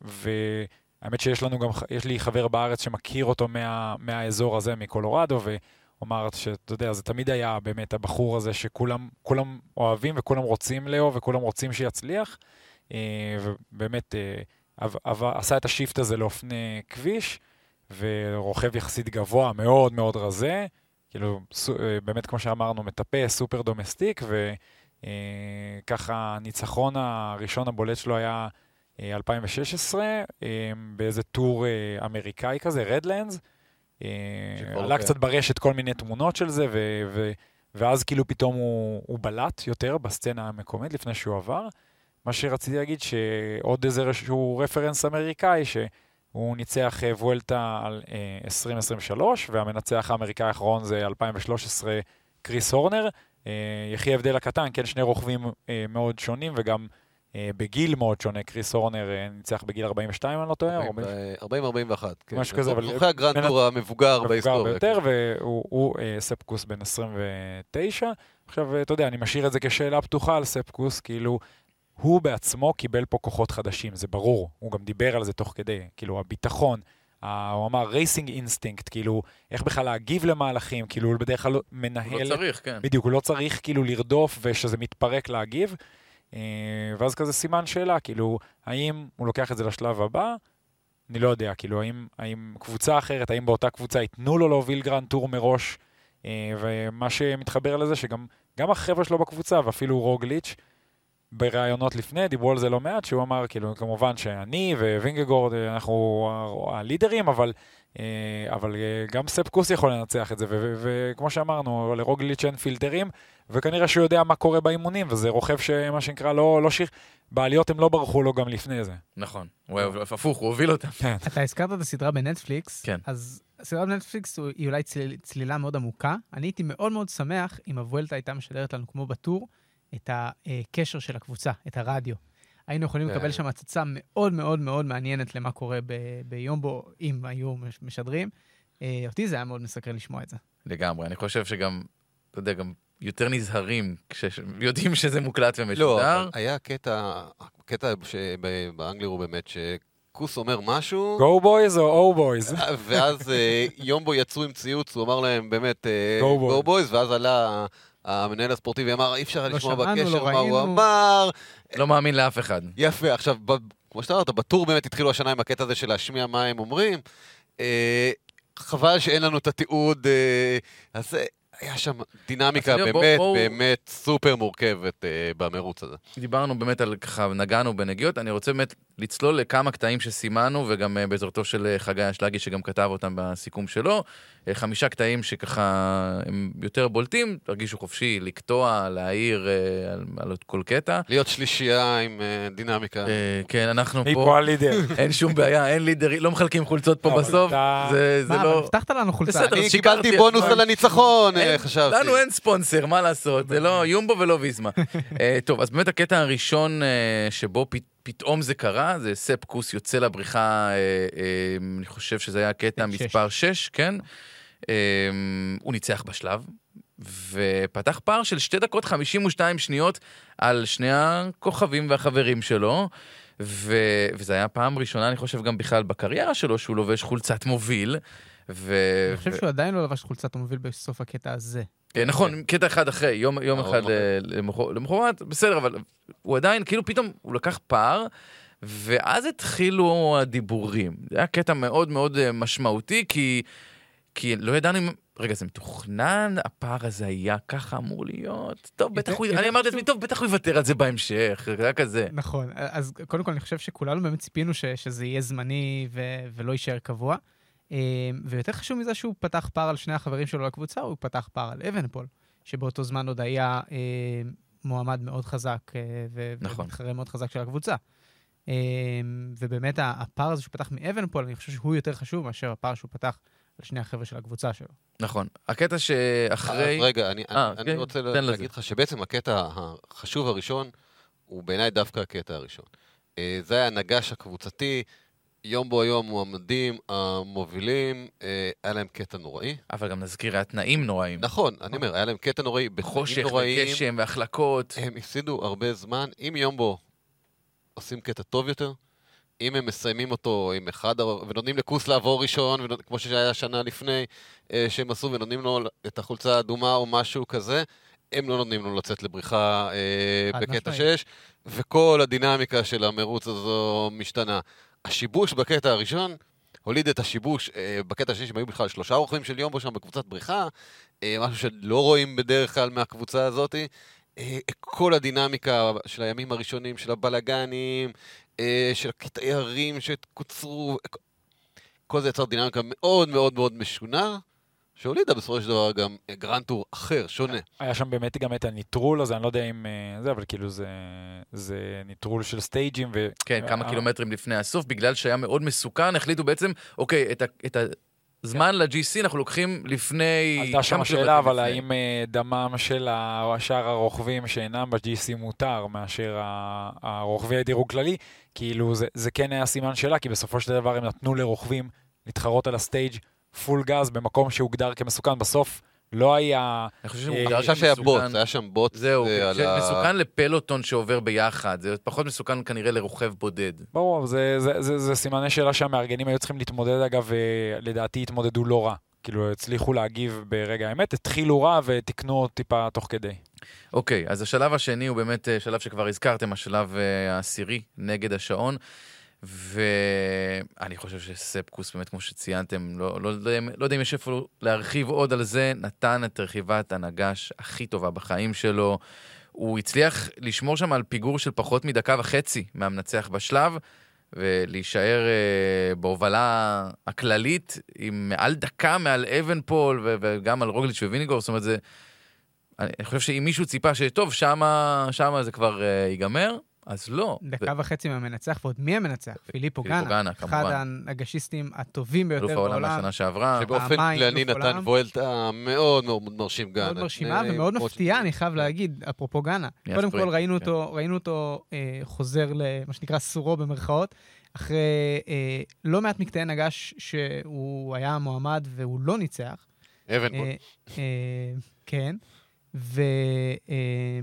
והאמת שיש לנו גם, יש לי חבר בארץ שמכיר אותו מה, מהאזור הזה, מקולורדו, הוא אמר שאתה יודע, זה תמיד היה באמת הבחור הזה שכולם כולם אוהבים וכולם רוצים לאהוב וכולם רוצים שיצליח, אה, ובאמת אה, עשה את ה shift הזה לאופני כביש, ורוכב יחסית גבוה, מאוד מאוד רזה, כאילו, אה, באמת, כמו שאמרנו, מטפס, super domestique, וככה הניצחון הראשון הבולט שלו היה אה, 2016, אה, באיזה טור אה, אמריקאי כזה, רדלנדס. אה, עלה. קצת ברשת כל מיני תמונות של זה, ו- ואז כאילו פתאום הוא, הוא בלט יותר בסצנה המקומית לפני שהוא עבר. מה שרציתי להגיד, שעוד איזשהו רפרנס אמריקאי, שהוא ניצח אה, וולטה על אה, 2023, והמנצח האמריקאי האחרון זה 2013, קריס הורנר. אה, יחי ההבדל הקטן, כן, שני רוכבים אה, מאוד שונים, וגם אה, בגיל מאוד שונה. קריס הורנר אה, ניצח בגיל 42, אני לא טועה, 40, 40-41. כן. משהו כזה, אבל- זוכה הגרנד בין- tour המבוגר מבוגר בהיסטוריה. ביותר, כן. והוא הוא, אה, ספ קוס בן 29. עכשיו, אה, אתה יודע, אני משאיר את זה כשאלה פתוחה על ספ קוס, כאילו, הוא בעצמו קיבל פה כוחות חדשים, זה ברור. הוא גם דיבר על זה תוך כדי, כאילו, הביטחון. הוא אמר racing instinct, כאילו, איך בכלל להגיב למהלכים, כאילו, הוא בדרך כלל הוא מנהל... לא צריך, כן. בדיוק, הוא לא צריך כאילו לרדוף ושזה מתפרק להגיב. אה, ואז כזה סימן שאלה, כאילו, האם הוא לוקח את זה לשלב הבא? אני לא יודע, כאילו, האם, האם קבוצה אחרת, האם באותה קבוצה ייתנו לו להוביל grand tour מראש? אה, ומה שמתחבר לזה, שגם גם החבר'ה שלו בקבוצה, ואפילו רוגליץ', בראיונות לפני, דיברו על זה לא מעט, שהוא אמר, כאילו, כמובן שאני ווינגגו, אה, אנחנו הלידרים, אבל, אבל אה, גם ספ קוס יכול לנצח את זה, וכמו שאמרנו, לרוגליץ' אין פילטרים, וכנראה שהוא יודע מה קורה באימונים, וזה רוכב שמה שנקרא לא, לא שיר... בעליות הם לא ברחו לו גם לפני זה. נכון. הוא היה הפוך, הוא הוביל אותם. אתה הזכרת את הסדרה בנטפליקס, כן. אז הסדרה בנטפליקס הוא- היא אולי צליל, צלילה מאוד עמוקה. אני הייתי מאוד מאוד שמח אם הוולטה הייתה משדרת לנו, כמו בטור, את הקשר של הקבוצה, את הרדיו. היינו יכולים כן. לקבל שם הצצה מאוד מאוד מאוד מעניינת למה קורה ב- ביום בו, אם היו מש- משדרים. אה, אותי זה היה מאוד מסקרן לשמוע את זה. לגמרי. אני חושב שגם, אתה יודע, גם יותר נזהרים כשיודעים שזה מוקלט לא, ומשודר. אבל היה קטע, הקטע באנגלירו הוא באמת שקוס אומר משהו, Go boys או או בויז? ואז אה, יומבו יצאו עם ציוץ, הוא אמר להם באמת, Go boys. גו בויז, ואז עלה המנהל הספורטיבי, אמר, אי אפשר לא לשמוע שמענו, בקשר לא מה הוא ראינו." אמר. לא מאמין לאף אחד. יפה, עכשיו, ב- כמו שאתה אמרת, בטור באמת התחילו השנה עם הקטע הזה של להשמיע מה הם אומרים. אה, חבל שאין לנו את התיעוד, אה, אז זה- היה שם דינמיקה אז בוא- באמת, בואו- באמת סופר מורכבת אה, במרוץ הזה. דיברנו באמת על ככה, נגענו בנגיעות, אני רוצה באמת לצלול לכמה קטעים שסימנו, וגם אה, בעזרתו של אה, חגי אשלגי שגם כתב אותם בסיכום שלו. אה, חמישה קטעים שככה הם יותר בולטים, תרגישו חופשי לקטוע, להעיר על, על כל קטע. להיות שלישייה עם דינמיקה. כן, אנחנו פה, פה הלידר? *laughs* אין שום בעיה, אין לידרים, לא מחלקים חולצות פה אבל בסוף, זה זה מה, לא... הבטחת לנו חולצה. בסדר, אני קיבלתי בונוס? על הניצחון, אין- חשבתי. לנו אין ספונסר, מה לעשות? זה לא יומבו ולא ויזמה. *laughs* טוב, אז באמת הקטע הראשון שבו פ- פתאום זה קרה, זה ספקוס יוצא לבריחה, אה, אה, אני חושב שזה היה הקטע שש. מספר 6, כן? אה, הוא ניצח בשלב, ופתח פער של 2 דקות 52 שניות על שני הכוכבים והחברים שלו. ו... וזה היה פעם ראשונה, אני חושב, גם בכלל בקריירה שלו, שהוא לובש חולצת מוביל. ו... אני חושב שהוא עדיין לא לבש חולצת המוביל בסוף הקטע הזה. אה, נכון, קטע אחד אחרי, יום, יום אבל אחד. אה, למחר- למחרת, בסדר, אבל הוא עדיין, כאילו פתאום הוא לקח פער, ואז התחילו הדיבורים. זה היה קטע מאוד מאוד אה, משמעותי, כי, כי לא ידענו אם... רגע, זה מתוכנן? הפער הזה היה ככה אמור להיות? טוב, בטח הוא... אני אמרתי לעצמי, טוב, בטח הוא יוותר על זה בהמשך, זה היה כזה. נכון, אז קודם כל אני חושב שכולנו באמת ציפינו שזה יהיה זמני ולא יישאר קבוע. אה, ויותר חשוב מזה שהוא פתח פער על שני החברים שלו לקבוצה, הוא פתח פער על אבנפול, שבאותו זמן עוד היה אה, מועמד מאוד חזק אה, נכון. ומתחרה מאוד חזק של הקבוצה. אה, ובאמת ה- הפער הזה שהוא פתח מאבנפול, אני חושב שהוא יותר חשוב מאשר הפער שהוא פתח על שני החבר'ה של הקבוצה שלו. נכון. הקטע שאחרי... אז רגע, אני, אה, אני, כן, אני רוצה. להגיד לך שבעצם הקטע החשוב הראשון הוא בעיניי דווקא הקטע הראשון. אה, זה היה הנגש הקבוצתי, יום בו היום מועמדים המובילים, אה, היה להם קטע נוראי. אבל גם נזכיר, היה תנאים נוראים. נכון, אני אומר, היה להם קטע נוראי, בתנאים חושך נוראיים. וגשם והחלקות. הם הפסידו הרבה זמן. אם יומבו עושים קטע טוב יותר, אם הם מסיימים אותו עם אחד, ונותנים לכוס לעבור ראשון, ונות- כמו שהיה שנה לפני אה, שהם עשו, ונותנים לו את החולצה האדומה או משהו כזה, הם לא נותנים לו לצאת לבריחה אה, בקטע משמעית. 6, וכל הדינמיקה של המרוץ הזו משתנה. השיבוש בקטע הראשון הוליד את השיבוש אה, בקטע השני, שהם היו בכלל שלושה רוכבים של יומבו שם בקבוצת בריחה, אה, משהו שלא רואים בדרך כלל מהקבוצה הזאת. אה, כל הדינמיקה של הימים הראשונים, של הבלגנים, אה, של הקטעי הרים שקוצרו, כל זה יצר דינמיקה מאוד מאוד מאוד משונה, שהולידה בסופו של דבר גם אה, grand tour אחר, שונה. היה שם באמת גם את הניטרול הזה, אני לא יודע אם אה, זה, אבל כאילו זה, זה ניטרול של stage ים. ו... כן, כמה אה, קילומטרים לפני הסוף, בגלל שהיה מאוד מסוכן, החליטו בעצם, אוקיי, את, ה, את הזמן ל-GC אנחנו לוקחים לפני... עלתה שם כמה השאלה, אבל לפני. האם דמם של ה- שאר הרוכבים שאינם ב-GC מותר מאשר ה- הרוכבי הדירוג כללי? כאילו, זה, זה כן היה סימן שאלה, כי בסופו של דבר הם נתנו לרוכבים להתחרות על ה stage פול גז במקום שהוגדר כמסוכן. בסוף לא היה... אני חושב אה, שהוא מוגדר חושב שהיה. בוץ, היה שם בוץ זהו, אה, על זה ה- מסוכן לפלוטון שעובר ביחד, זה פחות מסוכן כנראה לרוכב בודד. ברור, זה, זה, זה, זה סימני שאלה שהמארגנים היו צריכים להתמודד, אגב, ולדעתי התמודדו לא רע. כאילו, הצליחו להגיב ברגע האמת, התחילו רע ותיקנו טיפה תוך כדי. אוקיי, אז השלב השני הוא באמת אה, שלב שכבר הזכרתם, השלב אה, העשירי נגד השעון. ואני חושב שספקוס, באמת, כמו שציינתם, לא, לא, יודע, לא יודע אם יש איפה להרחיב עוד על זה, נתן את רכיבת הנגש הכי טובה בחיים שלו. הוא הצליח לשמור שם על פיגור של פחות מדקה וחצי מהמנצח בשלב, ולהישאר אה, בהובלה הכללית עם מעל דקה מעל אבנפול, ו- וגם על רוגליץ' וויניגור, זאת אומרת, זה... אני חושב שאם מישהו ציפה שטוב, שמה, שמה זה כבר אה, ייגמר, אז לא. דקה וחצי מהמנצח, ועוד מי המנצח? פיליפו פיליפו גאנה. גאנה, אחד כמובן. הנג"שיסטים הטובים ביותר אלוף העולם בעולם. מהשנה שעברה. שבאופן כללי נתן. וולטה מאוד מאוד מרשים גאנה. מאוד מרשימה שני ומאוד מפתיעה, אני חייב כן. להגיד, אפרופו גאנה. קודם כל ראינו כן. אותו, ראינו אותו אה, חוזר למה שנקרא סורו במרכאות, אחרי אה, לא מעט מקטעי נג"ש שהוא היה מועמד והוא לא ניצח. אבנפול. אה, אה, כן. ו, אה,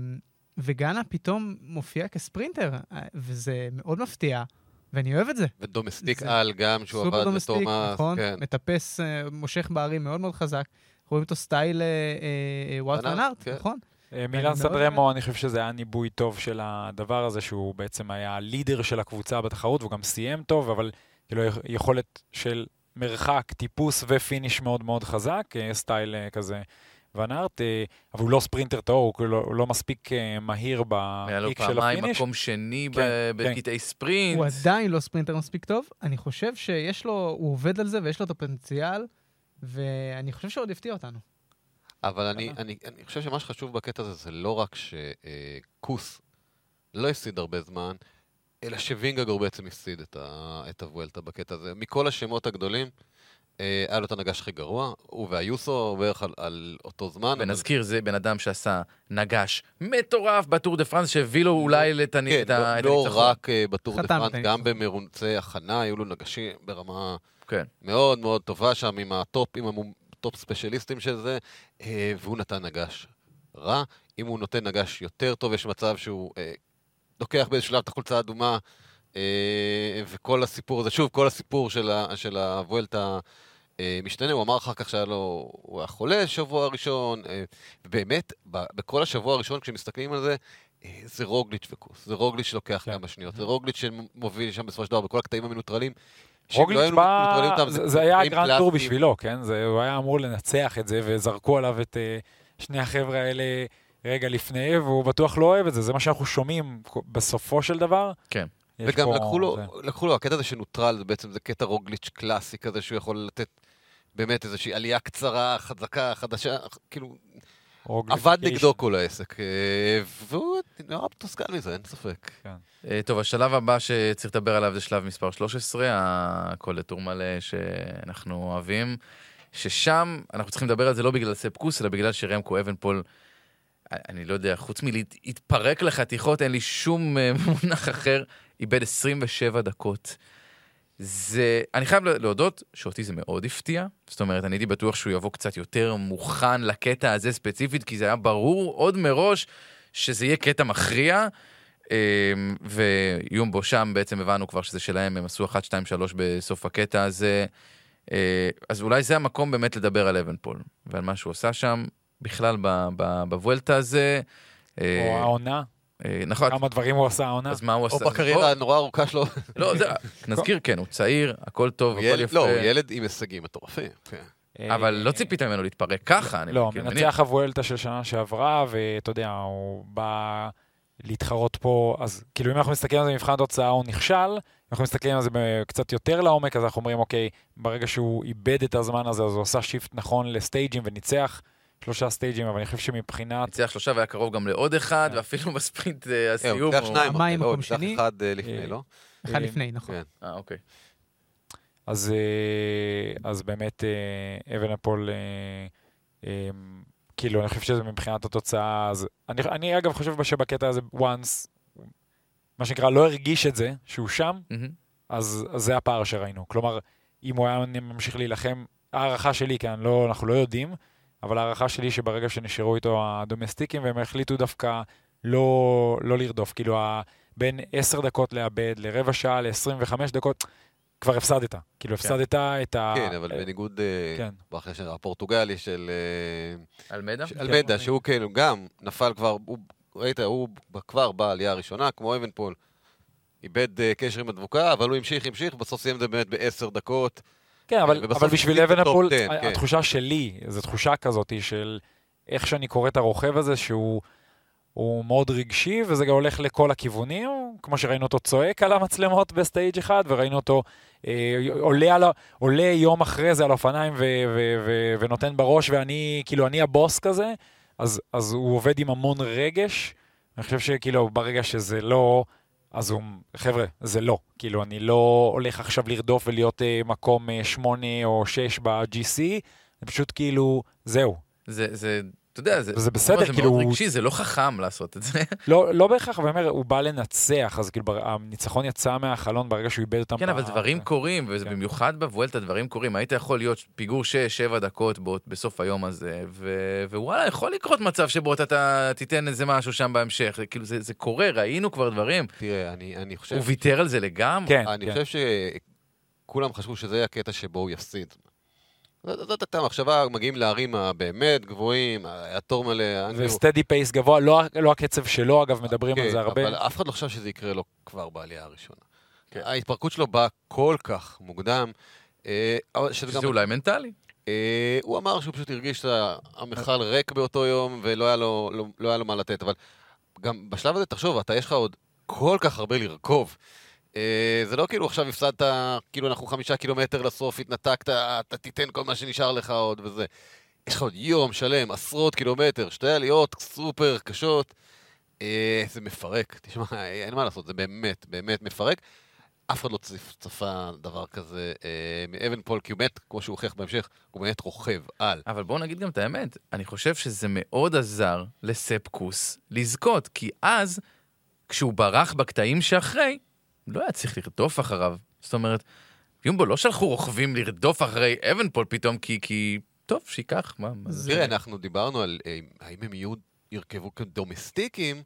וגאנה פתאום מופיע כספרינטר, אה, וזה מאוד מפתיע, ואני אוהב את זה. ו domestique זה על גם, שהוא סופר עבד domestique, בתומאס. נכון? כן. מטפס, אה, מושך בהרים מאוד מאוד חזק. רואים אותו style אה, אה, וואוט ואן ארט, ואן ארט, כן. נכון? אה, מילן סנדרמו, אני חושב שזה היה ניבוי טוב של הדבר הזה, שהוא בעצם היה ה leader של הקבוצה בתחרות, והוא גם סיים טוב, אבל כאילו יכ- יכולת של מרחק, טיפוס ו finish מאוד מאוד חזק, אה, style אה, כזה ואן ארט, אה, אבל הוא לא ספרינטר טהור, הוא כאילו לא- הוא לא מספיק אה, מהיר היה לו ב peak של פעמיים ה finish. מקום שני כן, ב- כן. בקטעי ספרינט. הוא עדיין לא ספרינטר מספיק טוב. אני חושב שיש לו, הוא עובד על זה ויש לו את הפוטנציאל, ואני חושב שעוד יפתיע אותנו. אבל אני, אני, אני חושב שמה שחשוב בקטע הזה זה לא רק שקוס לא הפסיד הרבה זמן, אלא שווינגגור בעצם הפסיד את, ה, את הוולטה בקטע הזה. מכל השמות הגדולים, אה, היה לו את הנגש הכי גרוע, הוא והיוסו בערך על, על אותו זמן. אבל- ונזכיר, זה בן אדם שעשה נגש מטורף בטור דה פרנס, שהביא לו אולי את הנ- כן, את ה- לא, לא הניצחון. רק אה, בטור דה פרנס, הניצחון. גם במרוצי הכנה, היו לו נגשים ברמה כן. מאוד מאוד טובה שם, עם ה top, עם ה top specialist ים של זה, אה, והוא נתן נג"ש רע. אם הוא נותן נג"ש יותר טוב, יש מצב שהוא אה, לוקח באיזשהו שלב את החולצה האדומה, אה, וכל הסיפור הזה, שוב, כל הסיפור של, ה, של הוולטה אה, משתנה. הוא אמר אחר כך שהיה לו, הוא היה חולה שבוע ראשון, אה, ובאמת, ב, בכל השבוע הראשון, כשמסתכלים על זה, אה, זה רוגליץ' וקוס. זה רוגליץ' שלוקח כן. כמה שניות. זה רוגליץ' שמוביל שם בסופו של דבר בכל הקטעים המנוטרלים. לא רוגליץ' בא, זה, זה היה הגרנד טור. בשבילו, כן? זה, הוא היה אמור לנצח את זה, וזרקו עליו את uh, שני החבר'ה האלה רגע לפני, והוא בטוח לא אוהב את זה, זה מה שאנחנו שומעים בסופו של דבר. כן. וגם פה- לקחו לו, זה- לקחו לו, הקטע הזה שנוטרל, זה בעצם זה קטע רוגליץ' קלאסי כזה, שהוא יכול לתת באמת איזושהי עלייה קצרה, חזקה, חדשה, כאילו, עבד. נגדו כל העסק. אה, והוא נורא מתוסכל מזה, אין ספק. אה, טוב, השלב הבא שצריך לדבר עליו זה שלב מספר 13, הכל לטור מלא שאנחנו אוהבים, ששם אנחנו צריכים לדבר על זה לא בגלל ספקוס, אלא בגלל שרמקו אבנפול, אני לא יודע, חוץ מלהתפרק לחתיכות, אין לי שום אה, *laughs* מונח אחר, איבד 27 דקות. זה, אני חייב להודות שאותי זה מאוד הפתיע, זאת אומרת, אני הייתי בטוח שהוא יבוא קצת יותר מוכן לקטע הזה ספציפית, כי זה היה ברור עוד מראש שזה יהיה קטע מכריע. אמ, ויומבו שם בעצם הבנו כבר שזה שלהם, הם עשו 1, 2, 3 בסוף הקטע הזה. אה, אז אולי זה המקום באמת לדבר על אבנפול ועל מה שהוא עשה שם, בכלל בוולטה הזה. אה, או העונה, אה, נכון, כמה דברים הוא עשה העונה. אז מה הוא עשה? או בקריירה הנורא ארוכה שלו. לא, נזכיר, כן, הוא צעיר, הכל טוב, הכל יפה. לא, הוא ילד עם הישגים מטורפים. כן. אה, אבל לא ציפית ממנו להתפרק ככה, אני לא. מנצח הוולטה של שנה שעברה, ואתה יודע, הוא בא להתחרות פה, אז כאילו אם אנחנו מסתכלים על זה במבחן התוצאה הוא נכשל, אם אנחנו מסתכלים על זה קצת יותר לעומק, אז אנחנו אומרים, אוקיי, ברגע שהוא איבד את הזמן הזה, אז הוא עשה shift נכון לסטייג'ים וניצח שלושה סטייג'ים, אבל אני חושב שמבחינת... ניצח שלושה והיה קרוב גם לעוד אחד, כן. ואפילו *laughs* בספרינט אה, אה, הוא הסיום. ניצח שניים. המים לא, מקום ניצח שני. אחד אה, לפני, אה, לא? אחד אה, לפני, נכון. כן. אה, אוקיי. אז, אה, אז באמת אה, אה, אה, כאילו, אני חושב שזה מבחינת התוצאה, אז אני, אני אגב חושב שבקטע הזה, once, מה שנקרא, לא הרגיש את זה, שהוא שם. אז, אז זה הפער שראינו. כלומר, אם הוא היה ממשיך להילחם, הערכה שלי, כן, לא, אנחנו לא יודעים, אבל הערכה שלי שברגע שנשארו איתו הדומסטיקים, והם החליטו דווקא לא, לא לרדוף, כאילו, ה- בין 10 דקות לאבד לרבע שעה ל-25 דקות, כבר הפסדת. כאילו, הפסדת את ה... כן, אבל בניגוד, אה, כן. באחרי של הפורטוגלי של אה, אלמדה? ש- אלמדה, שהוא כאילו גם נפל כבר, הוא- ראית, הוא כבר בעלייה הראשונה, כמו אבנפול. איבד אה, קשר עם הדבוקה, אבל הוא המשיך, המשיך, בסוף סיים את זה באמת בעשר דקות. כן, אבל, אבל בשביל אבנפול, בטופ 10, כן. התחושה שלי, זו תחושה כזאת של איך שאני קורא את הרוכב הזה, שהוא הוא מאוד רגשי, וזה גם הולך לכל הכיוונים, כמו שראינו אותו צועק על המצלמות ב stage אחד, וראינו אותו אה, עולה, על, עולה יום אחרי זה על אופניים ו, ו, ו, ונותן בראש, ואני, כאילו, אני הבוס כזה, אז, אז הוא עובד עם המון רגש. אני חושב שכאילו, ברגע שזה לא... אז הוא, חבר'ה, זה לא. כאילו, אני לא הולך עכשיו לרדוף ולהיות אה, מקום אה, שמונה או שש ב-GC, זה פשוט כאילו, זהו. זה, זה, אתה יודע, זה, וזה בסדר, זה כאילו, מאוד הוא- רגשי, זה לא חכם לעשות את זה. *laughs* לא, לא בהכרח, אבל אני אומר, הוא בא לנצח, אז כאילו, הניצחון יצא מהחלון ברגע שהוא איבד אותם. כן, אבל ב- דברים קורים, ובמיוחד בוולטה דברים קורים. היית יכול להיות פיגור 6-7 דקות בו- בסוף היום הזה, ו- ווואלה, יכול לקרות מצב שבו אתה- אתה תיתן איזה משהו שם בהמשך. כאילו, זה זה קורה, ראינו כבר דברים. תראה, אני אני חושב... הוא ויתר על זה לגמרי. כן, אני כן. חושב שכולם חשבו שזה הקטע שבו הוא יפסיד. זאת הייתה מחשבה, מגיעים לערים הבאמת גבוהים, היה תור מלא. וסטדי פייס גבוה, לא, לא הקצב שלו, אגב, מדברים על כן, זה הרבה. אבל אף אחד לא חשב שזה יקרה לו כבר בעלייה הראשונה. כן. ההתפרקות שלו באה כל כך מוקדם, אה, שזה גם... אולי מנטלי. אה, הוא אמר שהוא פשוט הרגיש שהמכל ריק באותו יום ולא היה לו, לא, לא היה לו מה לתת, אבל גם בשלב הזה, תחשוב, אתה יש לך עוד כל כך הרבה לרכוב. אה, זה לא כאילו עכשיו הפסדת, כאילו אנחנו חמישה קילומטר לסוף, התנתקת, אתה תיתן כל מה שנשאר לך עוד וזה. יש לך עוד יום שלם, עשרות קילומטר, שתי עליות סופר קשות. אה, זה מפרק, תשמע, אין מה לעשות, זה באמת, באמת מפרק. אף אחד לא צפ- צפה דבר כזה אה, מאבן פול, כי הוא באמת, כמו שהוא הוכיח בהמשך, הוא באמת רוכב על. אבל בואו נגיד גם את האמת, אני חושב שזה מאוד עזר לספקוס לזכות, כי אז, כשהוא ברח בקטעים שאחרי, לא היה צריך לרדוף אחריו. זאת אומרת, יומבו לא שלחו רוכבים לרדוף אחרי אבנפול פתאום, כי, כי טוב, שייקח, מה, מה זה? תראה, אנחנו דיברנו על אה, האם הם יהיו, ירכבו כדומסטיקים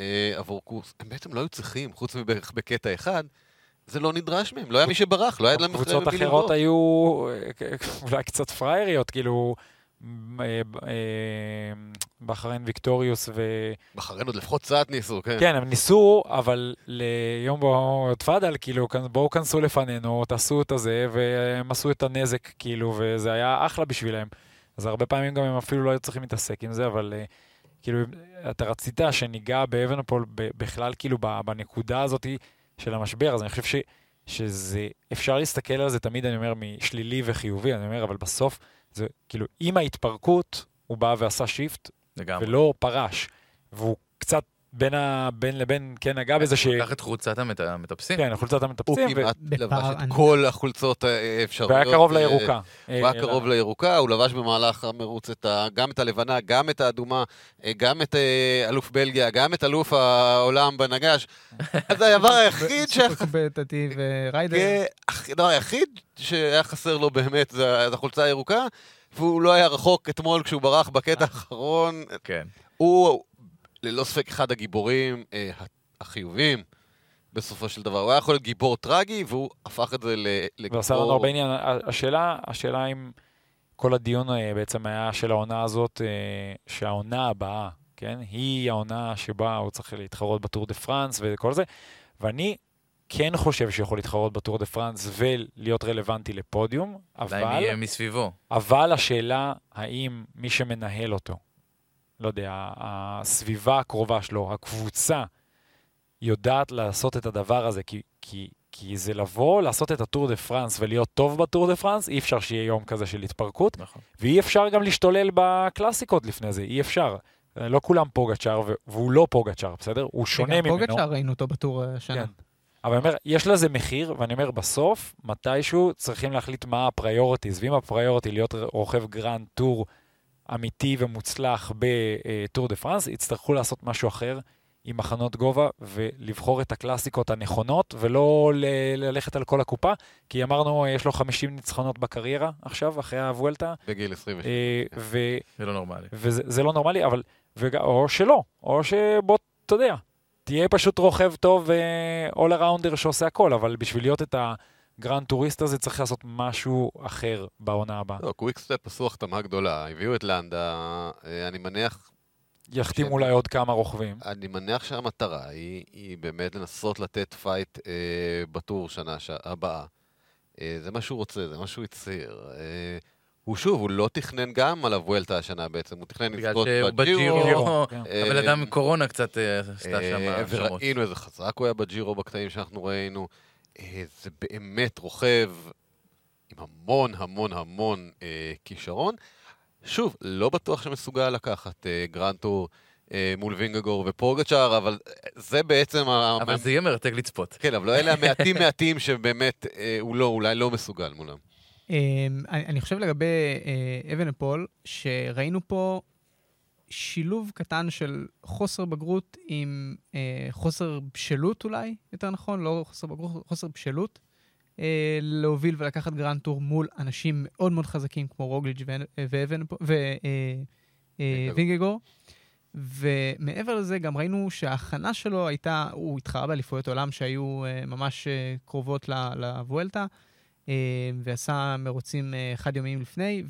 אה, עבור קוס, הם בעצם לא היו צריכים, חוץ מבערך בקטע אחד, זה לא נדרש מהם, לא היה מי שברח, לא היה להם קבוצות אחרות. היו אה, אולי קצת פראייריות, כאילו, בחריין ויקטוריוס ו... בחריין עוד לפחות קצת ניסו, כן. כן, הם ניסו, אבל ליומבו תפאדל, כאילו, בואו כנסו לפנינו, תעשו את הזה, והם עשו את הנזק, כאילו, וזה היה אחלה בשבילם. אז הרבה פעמים גם הם אפילו לא היו צריכים להתעסק עם זה, אבל אה, כאילו, אתה רצית שניגע באבנפול בכלל, כאילו, בנקודה הזאת של המשבר, אז אני חושב ש, שזה, אפשר להסתכל על זה תמיד, אני אומר, משלילי וחיובי, אני אומר, אבל בסוף, זה כאילו, עם ההתפרקות, הוא בא ועשה shift, לגמרי. ולא פרש. והוא קצת בין, ה... בין לבין כן נגע בזה ש... הוא לקח את חולצת המטפסים. כן, חולצת הוא המטפסים, ו... כמעט לבש את. כל החולצות האפשריות. והיה קרוב אה, לירוקה. הוא היה קרוב לירוקה, הוא לבש במהלך המרוץ את ה, גם את הלבנה, גם את האדומה, אה, גם את אה, אלוף בלגיה, גם את אלוף העולם בנגש. *laughs* זה הדבר היחיד ש... סופר קומפטטיב ריידר. כן, הדבר היחיד שהיה חסר לו באמת זה זה החולצה הירוקה, והוא לא היה רחוק אתמול כשהוא ברח בקטע האחרון. כן. הוא ללא ספק אחד הגיבורים אה, החיובים בסופו של דבר. הוא היה יכול להיות גיבור טרגי, והוא הפך את זה לגיבור... ועשה לנו הרבה עניין. השאלה, השאלה אם כל הדיון אה, בעצם היה של העונה הזאת, אה, שהעונה הבאה, כן, היא העונה שבה הוא צריך להתחרות בטור דה פרנס וכל זה, ואני כן חושב שיכול להתחרות בטור דה פרנס ולהיות רלוונטי לפודיום, אולי אבל, מי יהיה מסביבו. אבל השאלה האם מי שמנהל אותו, לא יודע, הסביבה הקרובה שלו, הקבוצה, יודעת לעשות את הדבר הזה, כי, כי, כי זה לבוא, לעשות את הטור דה פרנס ולהיות טוב בטור דה פרנס, אי אפשר שיהיה יום כזה של התפרקות, נכון. ואי אפשר גם להשתולל בקלאסיקות לפני זה, אי אפשר. לא כולם פוגצ'אר, והוא לא פוגצ'אר, בסדר? הוא שונה וגם ממנו. פוגצ'אר ראינו אותו בטור אה, השנה. כן. אבל אני אומר, יש לזה מחיר, ואני אומר, בסוף, מתישהו צריכים להחליט מה ה priorities, ואם ה priority להיות רוכב גרנד טור אמיתי ומוצלח בטור דה פרנס, יצטרכו לעשות משהו אחר עם מחנות גובה, ולבחור את הקלאסיקות הנכונות, ולא ל- ללכת על כל הקופה, כי אמרנו, יש לו 50 ניצחונות בקריירה עכשיו, אחרי הוולטה, בגיל 26. אה, ו... זה לא נורמלי. וזה זה לא נורמלי, אבל... וג... או שלא, או שבוא, אתה יודע, תהיה פשוט רוכב טוב ו-all arounder שעושה הכל, אבל בשביל להיות את הגרנד טוריסט הזה צריך לעשות משהו אחר בעונה הבאה. לא, קוויקסטפ עשו החתמה גדולה, הביאו את לנדה, אה, אני מניח, יחתים כן. אולי עוד כמה רוכבים. אני מניח שהמטרה היא, היא באמת לנסות לתת פייט אה, בטור שנה ש... הבאה. אה, זה מה שהוא רוצה, זה מה שהוא הצהיר. אה, הוא שוב, הוא לא תכנן גם על הוולטה השנה בעצם, הוא תכנן בגלל לזכות שהוא בג'ירו. בג'ירו, כן. אה, הבן אדם עם קורונה קצת אה, עשתה שם. וראינו איזה חזק הוא היה בג'ירו בקטעים שאנחנו ראינו. אה, זה באמת רוכב עם המון המון המון אה, כישרון. שוב, לא בטוח שמסוגל לקחת אה, גרנד טור אה, מול וינגגור ופוגצ'אר, אבל אה, זה בעצם... אבל זה יהיה מרתק לצפות. כן, אבל אלה המעטים מעטים שבאמת אה, הוא לא, אולי לא מסוגל מולם. אני אני חושב לגבי אה, אבנפול, שראינו פה שילוב קטן של חוסר בגרות עם אה, חוסר בשלות אולי, יותר נכון, לא חוסר בגרות, חוסר בשלות, אה, להוביל ולקחת גרנד טור מול אנשים מאוד מאוד חזקים כמו רוגליץ' ואבן- ואבן וינגגור. ווינגגור. ומעבר לזה, גם ראינו שההכנה שלו הייתה, הוא התחרה באליפויות עולם שהיו אה, ממש אה, קרובות לוולטה. אה, ועשה מרוצים אה, חד-יומיים לפני,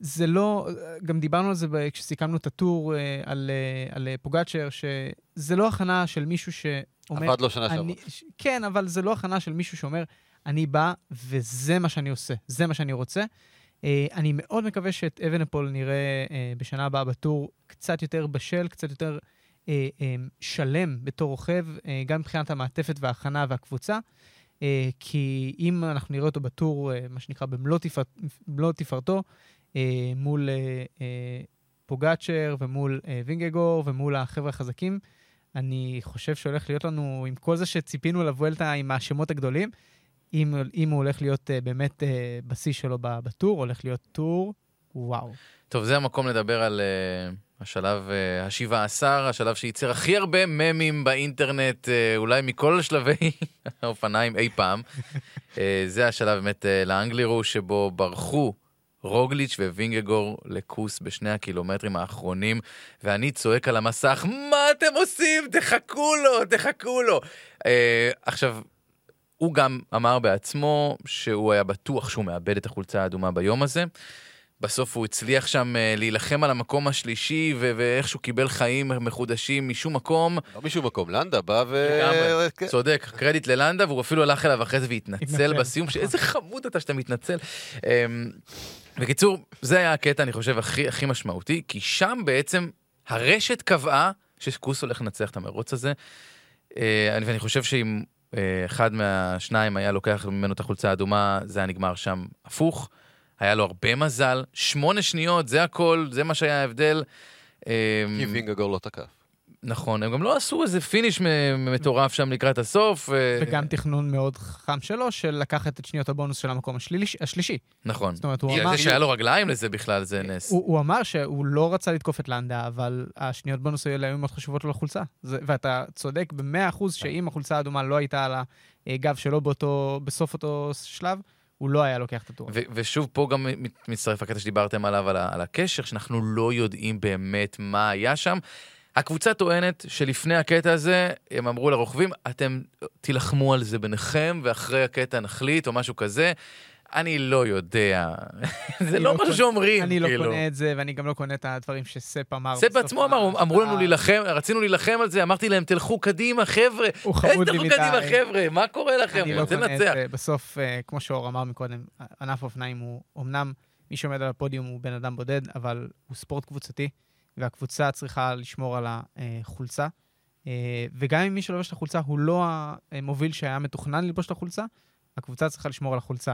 וזה לא, גם דיברנו על זה כשסיכמנו את הטור אה, על, אה, על אה, פוגאצ'ר, שזה לא הכנה של מישהו שאומר... עבד לו שנה שעברה. אני, ש- כן, אבל זה לא הכנה של מישהו שאומר, אני בא וזה מה שאני עושה, זה מה שאני רוצה. אני מאוד מקווה שאת אבנפול נראה אה, בשנה הבאה בטור קצת יותר בשל, קצת יותר שלם בתור רוכב, גם מבחינת המעטפת וההכנה והקבוצה. כי אם אנחנו נראה אותו בטור, מה שנקרא, במלוא, תפאר, במלוא תפארתו, מול אה, אה, פוגאצ'ר ומול אה, וינגגור ומול החבר'ה החזקים, אני חושב שהולך להיות לנו, עם כל זה שציפינו לוולטה עם השמות הגדולים, אם, אם הוא הולך להיות uh, באמת uh, בשיא שלו בטור, הולך להיות טור, וואו. טוב, זה המקום לדבר על uh, השלב uh, השבעה עשר, השלב שייצר הכי הרבה ממים באינטרנט, uh, אולי מכל שלבי *laughs* האופניים אי פעם. uh, *laughs* זה השלב באמת uh, לאנגלירו, שבו ברחו רוגליץ' ווינגגור לכוס בשני הקילומטרים האחרונים, ואני צועק על המסך, מה אתם עושים? תחכו לו, תחכו לו. Uh, עכשיו, הוא גם אמר בעצמו שהוא היה בטוח שהוא מאבד את החולצה האדומה ביום הזה. בסוף הוא הצליח שם אה, להילחם על המקום השלישי, ו- ואיכשהו קיבל חיים מחודשים משום מקום. לא משום מקום, לנדה בא ו... לגמרי. כן. צודק, קרדיט ללנדה, והוא אפילו הלך אליו אחרי זה והתנצל התנצל. בסיום, שאיזה חמוד אתה שאתה מתנצל. בקיצור, זה היה הקטע, אני חושב, הכי, הכי משמעותי, כי שם בעצם הרשת קבעה שקוס הולך לנצח את המרוץ הזה, אה, ואני חושב שאם אה, אחד מהשניים היה לוקח ממנו את החולצה האדומה, זה היה נגמר שם הפוך. היה לו הרבה מזל, שמונה שניות, זה הכל, זה מה שהיה ההבדל. אמ, כי וינגגור לא תקף. נכון, הם גם לא עשו איזה פיניש מטורף שם לקראת הסוף. אה, וגם תכנון מאוד חכם שלו, של לקחת את שניות הבונוס של המקום השליש, השלישי. נכון. זאת אומרת, הוא אמר... זה שהיה לו רגליים לזה בכלל, זה נס. הוא, הוא אמר שהוא לא רצה לתקוף את לנדה, אבל השניות בונוס האלה היו מאוד חשובות לו לחולצה. זה, ואתה צודק במאה אחוז שאם החולצה האדומה לא הייתה על הגב שלו באותו, בסוף אותו שלב, הוא לא היה לוקח את הטור. ושוב, פה גם מצטרף הקטע שדיברתם עליו, על הקשר, שאנחנו לא יודעים באמת מה היה שם. הקבוצה טוענת שלפני הקטע הזה, הם אמרו לרוכבים, אתם תילחמו על זה ביניכם, ואחרי הקטע נחליט, או משהו כזה. אני לא יודע. *laughs* זה לא לא משהו קונה- שאומרים, אני לא כאילו. קונה את זה, ואני גם לא קונה את הדברים שספ אמר. ספ עצמו אמר. אמרו לנו להילחם, רצינו להילחם על זה, אמרתי להם, תלכו קדימה, חבר'ה. הוא חמוד לי תלכו מדי. קדימה, חבר'ה? מה קורה לכם? אני לא קונה את. זה. בסוף, אה, כמו שאור אמר מקודם, ענף אופניים הוא, אמנם מי שעומד על הפודיום הוא בן אדם בודד, אבל הוא ספורט קבוצתי, והקבוצה צריכה לשמור על החולצה. אה, וגם אם מי שלובש את החולצה הוא לא המוביל שהיה מתוכנן ללבוש את החולצה, הקבוצה צריכה לשמור על החולצה.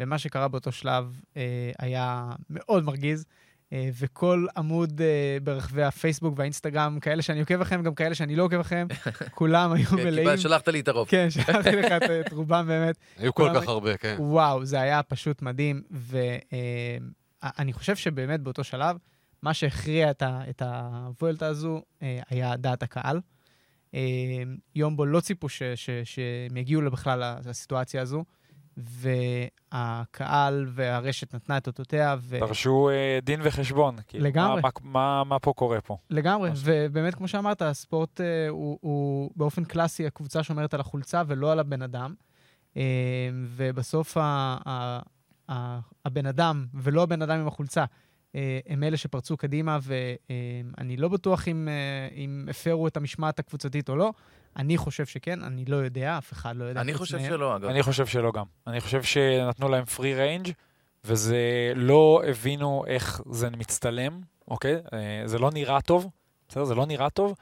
ומה שקרה באותו שלב אה, היה מאוד מרגיז. אה, וכל עמוד ברחבי הפייסבוק והאינסטגרם, כאלה שאני עוקב אחריהם, גם כאלה שאני לא עוקב אחריהם, *laughs* כולם היו כן, מלאים. קיבל- שלחת לי את הרוב. כן, שלחתי לך את רובם באמת. *laughs* היו כל כך הרבה, כן. וואו, זה היה פשוט מדהים, ואני חושב שבאמת באותו שלב, מה שהכריע את, ה, את הוולטה הזו אה, היה דעת הקהל. אה, יום בו לא ציפו ש, ש, שהם יגיעו בכלל לסיטואציה הזו, והקהל והרשת נתנה את אותותיה, ו... דרשו אה, דין וחשבון. כאילו, לגמרי. מה, מה, מה, מה פה קורה פה? לגמרי, ממש. ובאמת, כמו שאמרת, הספורט אה, הוא, הוא באופן קלאסי, הקבוצה שומרת על החולצה ולא על הבן אדם. אה, ובסוף ה, ה, ה, הבן אדם, ולא הבן אדם עם החולצה, הם אלה שפרצו קדימה, ואני לא בטוח אם, אה, אם הפרו את המשמעת הקבוצתית או לא. אני חושב שכן, אני לא יודע, אף אחד לא יודע. אני חושב מהם. שלא, אגב. אני חושב שלא גם. אני חושב שנתנו להם פרי ריינג' וזה לא הבינו איך זה מצטלם, אוקיי? אה, זה לא נראה טוב, בסדר? זה לא נראה טוב.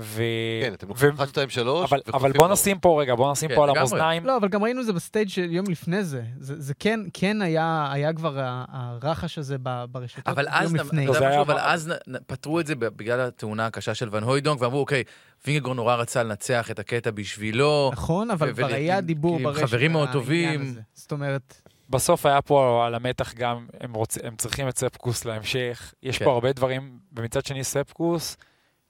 ו... כן, אתם ו- לוקחים 1, 2, 3, אבל, אבל בוא נשים פה רגע, בוא נשים כן, פה על. המאזניים. לא, אבל גם ראינו את זה ב stage של יום לפני זה. זה, זה כן, כן היה, היה כבר ה- הרחש הזה ב- ברשתות אבל אז, יום לפני. יודע זה משהו? היה אבל אז נ- נ- פתרו את זה בגלל התאונה הקשה של ון הוידונק, ואמרו, אוקיי, וינגגור נורא רצה לנצח את הקטע בשבילו. נכון, אבל כבר היה דיבור ברשת. חברים מאוד טובים. זאת אומרת, בסוף היה פה על המתח גם, הם, רוצ... הם צריכים את ספ קוס להמשך. יש כן. פה הרבה דברים, ומצד שני ספ קוס,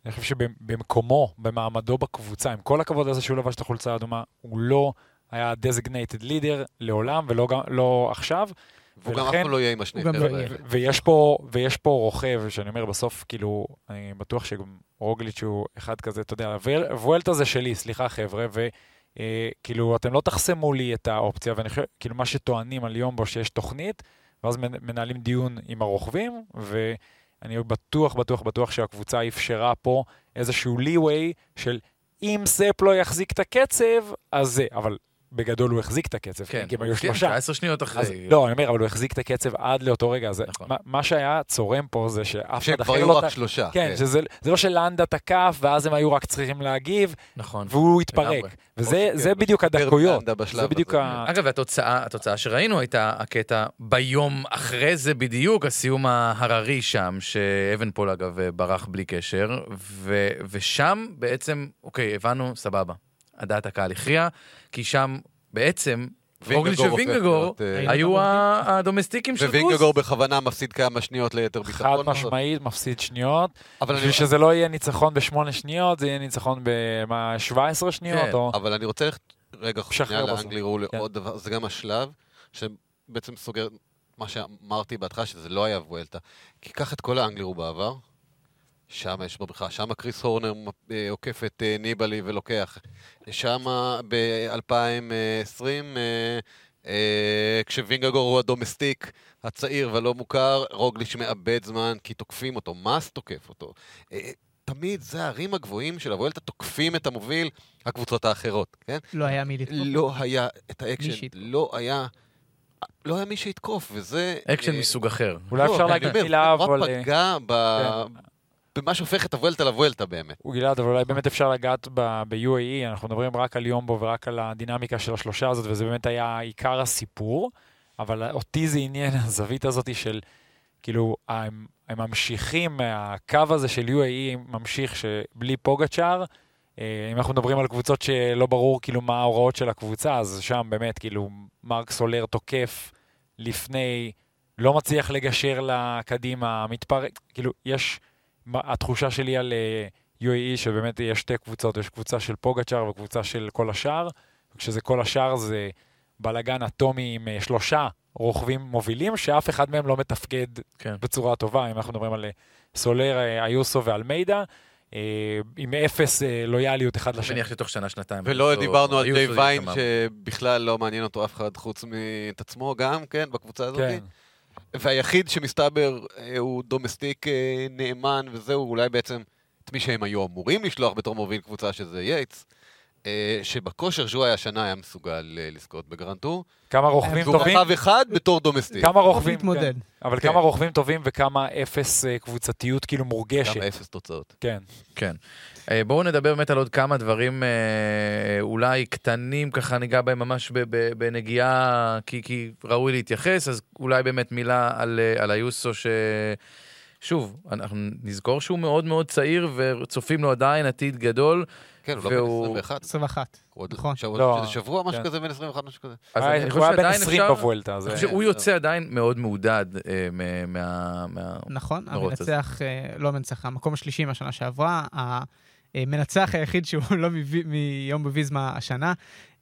אני חושב שבמקומו, במעמדו בקבוצה, עם כל הכבוד לזה שהוא לבש את החולצה האדומה, הוא לא היה designated leader לעולם, ולא גם, לא עכשיו. והוא גם אף ולכן- פעם לא יהיה עם השני לא חבר'ה יהיה. האלה. ויש פה, ויש פה רוכב, שאני אומר בסוף, כאילו, אני בטוח שגם רוגליץ' הוא אחד כזה, אתה יודע, וול- וולטה זה שלי, סליחה חבר'ה, וכאילו, אתם לא תחסמו לי את האופציה, ואני חושב, כאילו, מה שטוענים על יומבו שיש תוכנית, ואז מנ- מנהלים דיון עם הרוכבים, ואני בטוח, בטוח, בטוח שהקבוצה אפשרה פה איזשהו leeway של אם ספ לא יחזיק את הקצב, אז זה, אבל בגדול הוא החזיק את הקצב, כן, כי הם היו כן, שלושה. 19 שניות אז, אחרי. לא, אני אומר, אבל הוא החזיק את הקצב עד לאותו רגע. זה, נכון. מה, מה שהיה צורם פה זה שאף אחד אחר היו לא... רק ת- שלושה. כן, שזה זה לא שלנדה תקף, ואז הם היו רק צריכים להגיב, נכון. והוא התפרק. לגמרי. וזה זה שכן, בדיוק פיטר הדקויות. זה בדיוק הזה. ה... אגב, התוצאה, התוצאה שראינו הייתה הקטע ביום אחרי זה בדיוק, הסיום ההררי שם, שאבן פול אגב ברח בלי קשר, ו, ושם בעצם, אוקיי, הבנו, סבבה. הדעת הקהל הכריע, כי שם בעצם רוגליץ' ווינגגור אה, היו הדומסטיקים של ווינגגור קוס. בכוונה מפסיד כמה שניות ליתר חד ביטחון. משמעית, מפסיד שניות. אבל אני- בשביל שזה לא יהיה ניצחון בשמונה שניות, זה יהיה ניצחון ב-17 שניות, כן. או... אבל אני רוצה ללכת רגע שנייה. לאנגלי רול כן. לעוד דבר, זה גם השלב שבעצם סוגר מה שאמרתי בהתחלה, שזה לא היה וולטה. כי קח את כל האנגלי רול בעבר, שם יש בבריכה, שם קריס הורנר אה, עוקף את אה, ניבלי ולוקח. שם ב-2020, כשווינגגור הוא ה domestique הצעיר והלא מוכר, רוגליץ' מאבד זמן כי תוקפים אותו, מאס תוקף אותו. אה, תמיד זה ההרים הגבוהים של הוולטה תוקפים את המוביל, הקבוצות האחרות, כן? לא היה מי לתקוף. לא היה את האקשן. לא היה... לא היה מי שיתקוף, וזה... אקשן אה, מסוג אחר. אולי לא, אפשר להגיד מילה, אבל... אה, פגע ב... כן. במה שהופך את הוולטה לוולטה באמת. הוא גלעד, אבל אולי באמת אפשר לגעת ב-UAE, אנחנו מדברים רק על יומבו ורק על הדינמיקה של השלושה הזאת, וזה באמת היה עיקר הסיפור, אבל אותי זה עניין *laughs* הזווית הזאת של, כאילו, הם, הם ממשיכים, הקו הזה של UAE ממשיך שבלי פוגצ'אר, אה, אם אנחנו מדברים על קבוצות שלא ברור כאילו מה ההוראות של הקבוצה, אז שם באמת, כאילו, מרק סולר תוקף לפני, לא מצליח לגשר לקדימה, מתפרק, כאילו, יש... מה- התחושה שלי על אה, UAE, שבאמת יש שתי קבוצות, יש קבוצה של פוגצ'אר וקבוצה של כל השאר, וכשזה כל השאר זה בלאגן אטומי עם אה, שלושה רוכבים מובילים, שאף אחד מהם לא מתפקד כן. בצורה טובה, אם אנחנו מדברים על אה, סולר, אה, איוסו ואלמידה. אה, עם אפס אה, לויאליות אחד אני לשני. מניח שתוך שנה-שנתיים. ולא היו- דיברנו על היו דיי סודות ויין. שבכלל לא מעניין אותו אף אחד חוץ מאת עצמו גם, כן, בקבוצה הזאת. כן. והיחיד שמסתבר אה, הוא domestique אה, נאמן, וזהו אולי בעצם את מי שהם היו אמורים לשלוח בתור מוביל קבוצה, שזה יייטס, שבכושר שהוא היה השנה היה מסוגל אה, לזכות ב grand tour. כמה רוכבים והוא טובים, רכב אחד בתור domestique. כמה רוכבים. כן. אבל כן. כמה רוכבים טובים וכמה אפס אה, קבוצתיות כאילו מורגשת. גם אפס תוצאות. כן. כן. אה, בואו נדבר באמת על עוד כמה דברים אה, אולי קטנים, ככה ניגע בהם ממש ב- ב- בנגיעה, כי, כי ראוי להתייחס, אז אולי באמת מילה על, אה, על היוסו, ש... שוב, אנחנו נזכור שהוא מאוד מאוד צעיר וצופים לו עדיין עתיד גדול. כן, הוא לא בן והוא- 21. 21. הוא עוד- נכון. לא. שזה שבוע, משהו כן. כזה, בין 21, משהו כזה. אז היה- אני הוא חושב היה בן שעדיין 20 אפשר- בוולטה. אני זה- חושב שהוא יוצא עדיין מאוד מעודד אה, מה-. נכון. המנצח, אה, לא המנצח, המקום השלישי מהשנה שעברה, המנצח היחיד שהוא לא מיום בוויזמה השנה,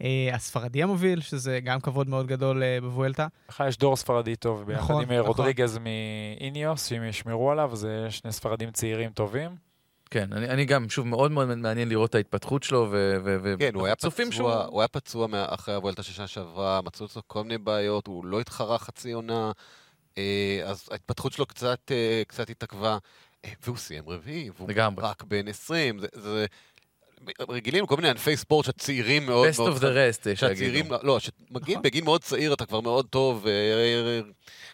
אה, הספרדי המוביל, שזה גם כבוד מאוד גדול אה, בוולטה. לך יש דור ספרדי טוב, ביחד נכון, עם אה, נכון. רודריגז מאיניוס, שאם ישמרו עליו, זה שני ספרדים צעירים טובים. כן, אני, אני גם, שוב, מאוד מאוד מעניין לראות את ההתפתחות שלו, ו... ו, כן, הוא היה פצוע, שהוא- הוא היה פצוע אחרי הוולטה שנה שעברה, מצאו אצלו כל מיני בעיות, הוא לא התחרה חצי עונה, אה, אז ההתפתחות שלו קצת, אה, קצת התעכבה, אה, והוא סיים רביעי, והוא לגמרי. רק בן 20, זה... זה רגילים כל מיני ענפי ספורט שהצעירים מאוד best מאוד... of the rest, יש שהצעירים, להגיד. לא, שמגיעים נכון. בגיל מאוד צעיר, אתה כבר מאוד טוב,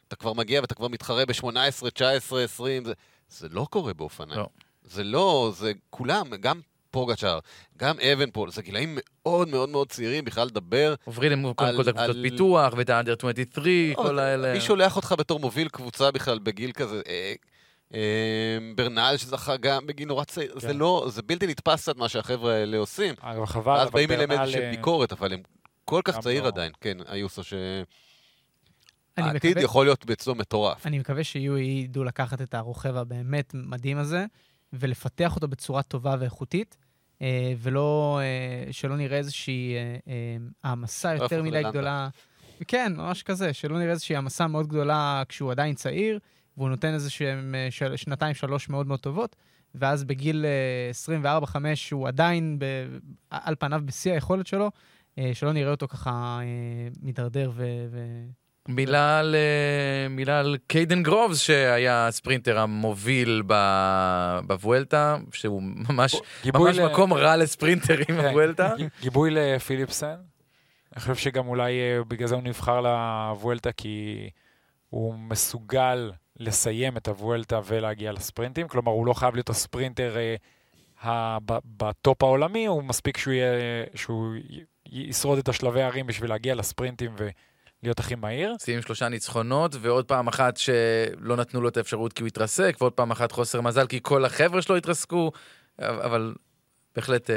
אתה כבר מגיע ואתה כבר מתחרה ב-18, 19, 20, זה, זה לא קורה באופניים. לא. זה לא, זה כולם, גם פוגצ'אר, גם אבנפול, זה גילאים מאוד מאוד מאוד צעירים בכלל לדבר. עוברים על- כל הקבוצות על- פיתוח, ואת האנדר 23, כל האלה. מי שולח אותך בתור מוביל קבוצה בכלל בגיל כזה, אה, אה, ברנל שזכה גם בגיל נורא צעיר, זה כן. לא, זה בלתי נתפס קצת מה שהחבר'ה האלה עושים. אגב, חבל, אבל באים אליהם איזושהי אה, ביקורת, אבל הם כל כך צעיר לא. עדיין, כן, היוסו, אני שהעתיד מקווה- יכול להיות אצלו מטורף. אני מקווה שיהיו ידעו לקחת את הרוכב הבאמת מדהים הזה, ולפתח אותו בצורה טובה ואיכותית, אה, ולא, אה, שלא נראה איזושהי אה, העמסה יותר יהפוך מדי. גדולה. כן, ממש כזה, שלא נראה איזושהי העמסה מאוד גדולה כשהוא עדיין צעיר, והוא נותן איזה שהם של- שנתיים, שלוש מאוד מאוד טובות, ואז בגיל אה, 24-5 הוא עדיין ב, על פניו בשיא היכולת שלו, שלא נראה אותו ככה מידרדר ו... ו... מילה על, אה, מילה על קיידן גרובס, שהיה הספרינטר המוביל בוולטה, שהוא ממש, ממש ל- מקום רע לספרינטרים כן, בוולטה. גיבוי לפיליפסן. אני חושב שגם אולי אה, בגלל זה הוא נבחר לוולטה, כי הוא מסוגל לסיים את הוולטה ולהגיע לספרינטים. כלומר, הוא לא חייב להיות הספרינטר אה, בטופ העולמי, הוא מספיק שהוא, יהיה, שהוא ישרוד את השלבי הרים בשביל להגיע לספרינטים ולהיות הכי מהיר. סיים שלושה ניצחונות, ועוד פעם אחת שלא נתנו לו את האפשרות כי הוא התרסק, ועוד פעם אחת חוסר מזל כי כל החבר'ה שלו התרסקו, אבל בהחלט אה,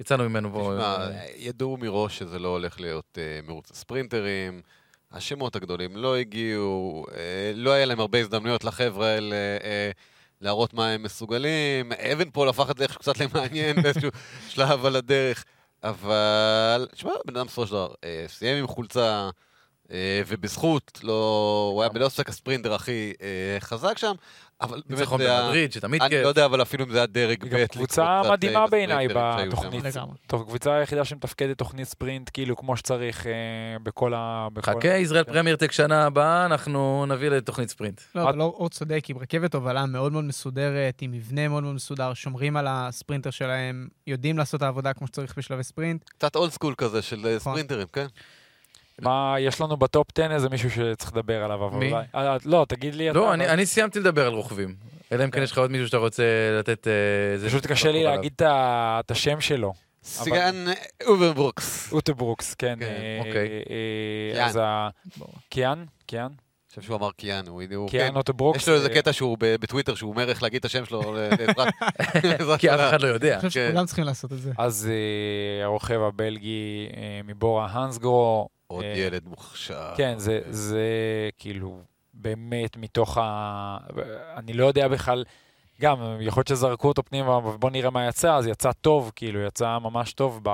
יצאנו ממנו פה. תשמע, אה, ידעו מראש שזה לא הולך להיות אה, מרוץ הספרינטרים, השמות הגדולים לא הגיעו, אה, לא היה להם הרבה הזדמנויות לחבר'ה האלה אה, להראות מה הם מסוגלים. אבנפול הפך את זה איכשהו קצת למעניין *laughs* באיזשהו שלב על הדרך, אבל, תשמע, בן אדם בסופו של דבר אה, סיים עם חולצה, ובזכות, לא, הוא היה בלא ספק הספרינטר הכי אה, חזק שם, אבל באמת ניצחון זה היה... במדריד, שתמיד אני כיף. לא יודע, אבל אפילו אם זה היה דרג ב', היא גם קבוצה מדהימה בעיניי. בתוכנית. קבוצה היחידה שמתפקדת תוכנית ספרינט כאילו כמו שצריך אה, בכל ה... חכה, ישראל פרמייר טק שנה הבאה, אנחנו נביא לתוכנית ספרינט. לא, אבל אור צודק, עם רכבת הובלה מאוד מאוד מסודרת, עם מבנה מאוד מאוד מסודר, שומרים על הספרינטר שלהם, יודעים לעשות את העבודה כמו שצריך בשלבי ספרינט. קצת old school כזה של אה, נכון. ספרינטרים, כן? מה, יש לנו ב top 10 איזה מישהו שצריך לדבר עליו, אבל מי? אולי... אה, לא, תגיד לי אתה. לא, אבל- אני אני סיימתי לדבר על רוכבים. אלא אם כן כן. יש לך עוד מישהו שאתה רוצה לתת... אה, איזה- פשוט קשה לי. להגיד את השם שלו. סיגן אוברברוקס. אוטברוקס, כן. כן, אה, אוקיי. קיאן. אז ה... קיאן? קיאן? אני חושב שהוא אמר קיאן, הוא הוא- כן. קיאן אוטברוקס. יש לו איזה קטע שהוא ב- בטוויטר, שהוא אומר איך להגיד את השם שלו לעזרת- *laughs* כי אף אחד לא יודע. אני חושב. שכולם צריכים לעשות את זה. אז הרוכב הבלגי מבורה הנסגרו. עוד אה, ילד מוכשר. כן, זה, זה כאילו באמת מתוך ה... אני לא יודע בכלל, גם, יכול להיות שזרקו אותו פנימה, אבל בוא נראה מה יצא, אז יצא טוב, כאילו, יצא ממש טוב ב...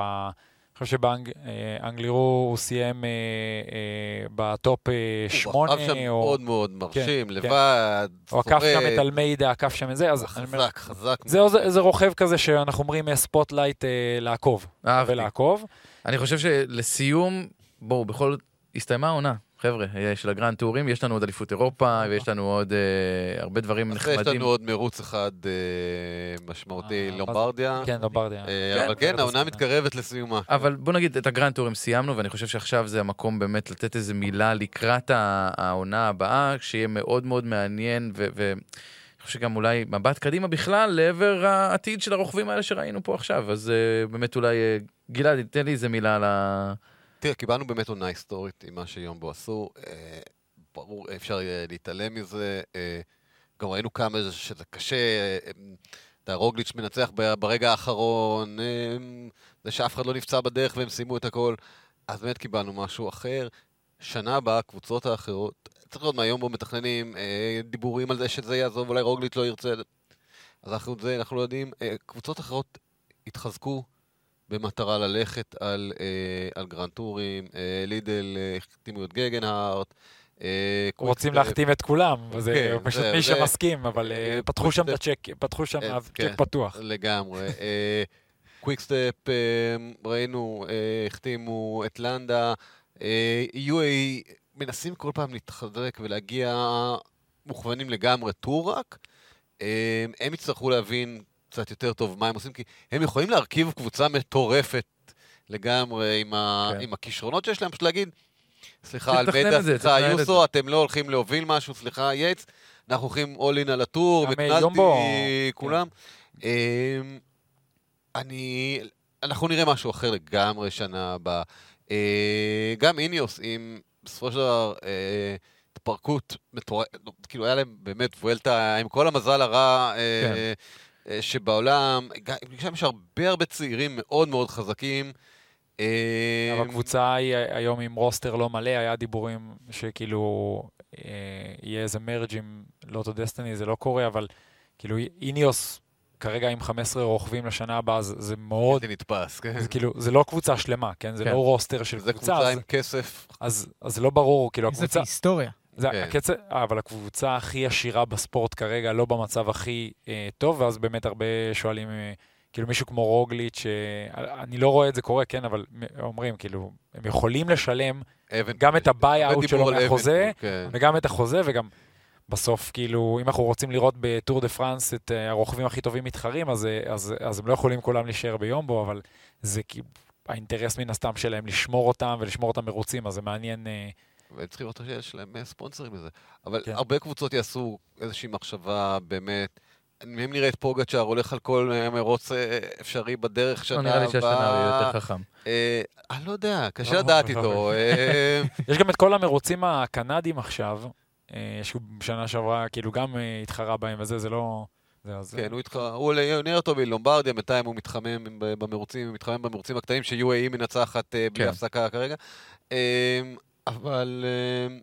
אני חושב שבאנגלירו הוא סיים אה, אה, ב top אה, שמונה, הוא עקף שם או מאוד מאוד מרשים, כן. לבד, הוא עקף שם את אלמיידה, עקף שם את זה, אז אני אומר, חזק, חזק. זהו, זה איזה רוכב כזה שאנחנו אומרים אה, spotlight אה, לעקוב, אהבתי. ולעקוב. אני חושב שלסיום, בואו, בכל זאת, הסתיימה העונה. חבר'ה, אה, של הגרנד טורים, יש לנו עוד אליפות אירופה, ויש לנו עוד אה, הרבה דברים אחרי יש נחמדים. לנו עוד מרוץ אחד אה, משמעותי, אה, לומברדיה. כן, לומברדיה. אה, כן, אבל כן, העונה. מתקרבת לסיומה. אבל בוא נגיד, את הגרנד טורים סיימנו, ואני חושב שעכשיו זה המקום באמת לתת איזה מילה לקראת העונה הבאה, שיהיה מאוד מאוד מעניין, ו... ו- אני חושב שגם אולי מבט קדימה בכלל לעבר העתיד של הרוכבים האלה שראינו פה עכשיו. אז אה, באמת אולי, אה, גלעד, תן לי איזה מילה על ה... תראה, קיבלנו באמת עונה היסטורית עם מה שיומבו עשו. אה, ברור, אפשר להתעלם מזה. אה, גם ראינו כמה זה- שזה קשה. אתה רוגליץ' מנצח ברגע האחרון, אה, זה שאף אחד לא נפצע בדרך והם סיימו את הכל. אז באמת קיבלנו משהו אחר. שנה הבאה, הקבוצות האחרות, צריך לראות מהיום בו מתכננים, דיבורים על זה שזה יעזוב, אולי רוגליץ' לא ירצה. אז אנחנו זה, אנחנו לא יודעים. קבוצות אחרות התחזקו במטרה ללכת על, אה, על גרנד טורים, אה, לידל אה, החתימו את גגנהארט. אה, רוצים להחתים את כולם, וזה כן, פשוט זה- מי זה- שמסכים, אבל אה, אה, פתחו שם את הצ'ק, פתחו שם אה, צ'ק כן. פתוח. לגמרי. *laughs* אה, קוויקסטפ, אה, ראינו, אה, החתימו את לנדה. אה, UAE מנסים כל פעם להתחזק ולהגיע מוכוונים לגמרי טור רק. אה, הם יצטרכו להבין קצת יותר טוב מה הם עושים, כי הם יכולים להרכיב קבוצה מטורפת לגמרי עם, ה... כן. עם הכישרונות שיש להם, פשוט להגיד, סליחה, צריך סליחה, איוסו, זה." אתם לא הולכים להוביל משהו, סליחה, יייטס, אנחנו הולכים all in על הטור, וקנלתי, כולם. אמ, אני... אנחנו נראה משהו אחר לגמרי שנה הבאה. אה, גם איניאוס, עם בסופו של דבר אה, התפרקות מטורפת, כאילו היה להם באמת וולטה עם כל המזל הרע אה, כן. אה, שבעולם, שם יש הרבה הרבה צעירים מאוד מאוד חזקים. אה, אבל הקבוצה היא היום עם רוסטר לא מלא, היה דיבורים שכאילו אה, יהיה איזה מרג' עם לוטו דסטיני, זה לא קורה, אבל כאילו איניוס כרגע עם 15 רוכבים לשנה הבאה, זה, זה מאוד, בלתי נתפס, כן. זה כאילו, זה לא קבוצה שלמה, כן? זה כן. לא רוסטר של זה קבוצה, קבוצה אז, עם כסף. אז, אז זה לא ברור, כאילו איזה הקבוצה, היסטוריה. זה כן. הקצב, אה, אבל הקבוצה הכי עשירה בספורט כרגע, לא במצב הכי אה, טוב, ואז באמת הרבה שואלים, אה, כאילו מישהו כמו רוגליץ', אה, אני לא רואה את זה קורה, כן, אבל אומרים, כאילו, הם יכולים לשלם אבן- גם את out שלו מהחוזה, כן. וגם את החוזה, וגם בסוף, כאילו, אם אנחנו רוצים לראות בטור דה פרנס את אה, הרוכבים הכי טובים מתחרים, אז, אה, אז, אז הם לא יכולים כולם להישאר ביומבו, אבל זה כאילו האינטרס מן הסתם שלהם לשמור אותם ולשמור אותם מרוצים, אז זה מעניין. אה, והם צריכים לראות שיש להם אה, ספונסרים לזה. אבל כן. הרבה קבוצות יעשו איזושהי מחשבה באמת. אם נראה את פוגצ'אר הולך על כל מרוץ אה, אפשרי בדרך לא, שנה נראה לי שהשנה הוא יהיה הבאה. יותר חחם. אה, אני לא יודע, קשה לא, לדעת לא, איתו. אה, *laughs* יש גם את כל המרוצים הקנדים עכשיו, שהוא בשנה שעברה, כאילו גם התחרה בהם וזה, זה לא... כן, הוא איתך, הוא נראה אותו בלומברדיה, בינתיים הוא מתחמם במרוצים, מתחמם במרוצים הקטנים, ש-UAE מנצחת בלי כן. הפסקה כרגע. אבל אה,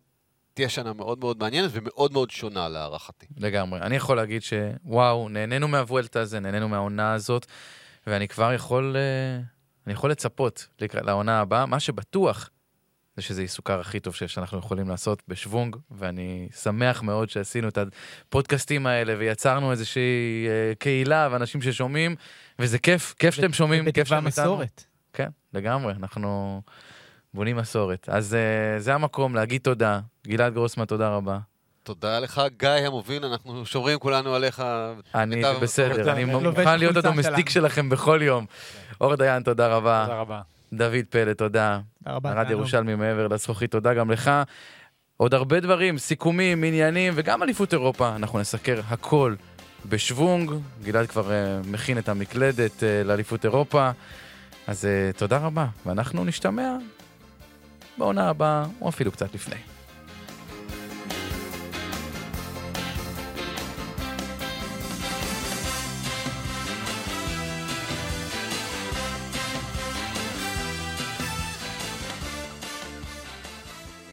תהיה שנה מאוד מאוד מעניינת ומאוד מאוד שונה להערכתי. לגמרי. אני יכול להגיד שוואו, נהנינו מהוולטה הזה, נהנינו מהעונה הזאת, ואני כבר יכול, אה, אני יכול לצפות לעונה הבאה. מה שבטוח זה שזה עיסוקר הכי טוב שאנחנו יכולים לעשות בשוונג, ואני שמח מאוד שעשינו את הפודקאסטים האלה ויצרנו איזושהי אה, קהילה ואנשים ששומעים, וזה כיף, כיף שאתם שומעים, כיף בתקווה שאתם איתנו. מסורת. כן, לגמרי, אנחנו בונים מסורת. אז אה, זה המקום להגיד תודה. גלעד גרוסמן, תודה רבה. תודה לך, גיא המוביל, אנחנו שומרים כולנו עליך. אני מיטב- בסדר, אני מוכן להיות הדומסטיק. שלכם בכל יום. אור דיין, תודה רבה. תודה רבה. דוד פלד, תודה. תודה רבה. ארד. ירושלמי מעבר לזכוכית, תודה גם לך. עוד הרבה דברים, סיכומים, עניינים, וגם אליפות אירופה. אנחנו נסקר הכל בשוונג. גלעד כבר אה, מכין את המקלדת אה, לאליפות אירופה. אז אה, תודה רבה, ואנחנו נשתמע בעונה הבאה, או אפילו קצת לפני.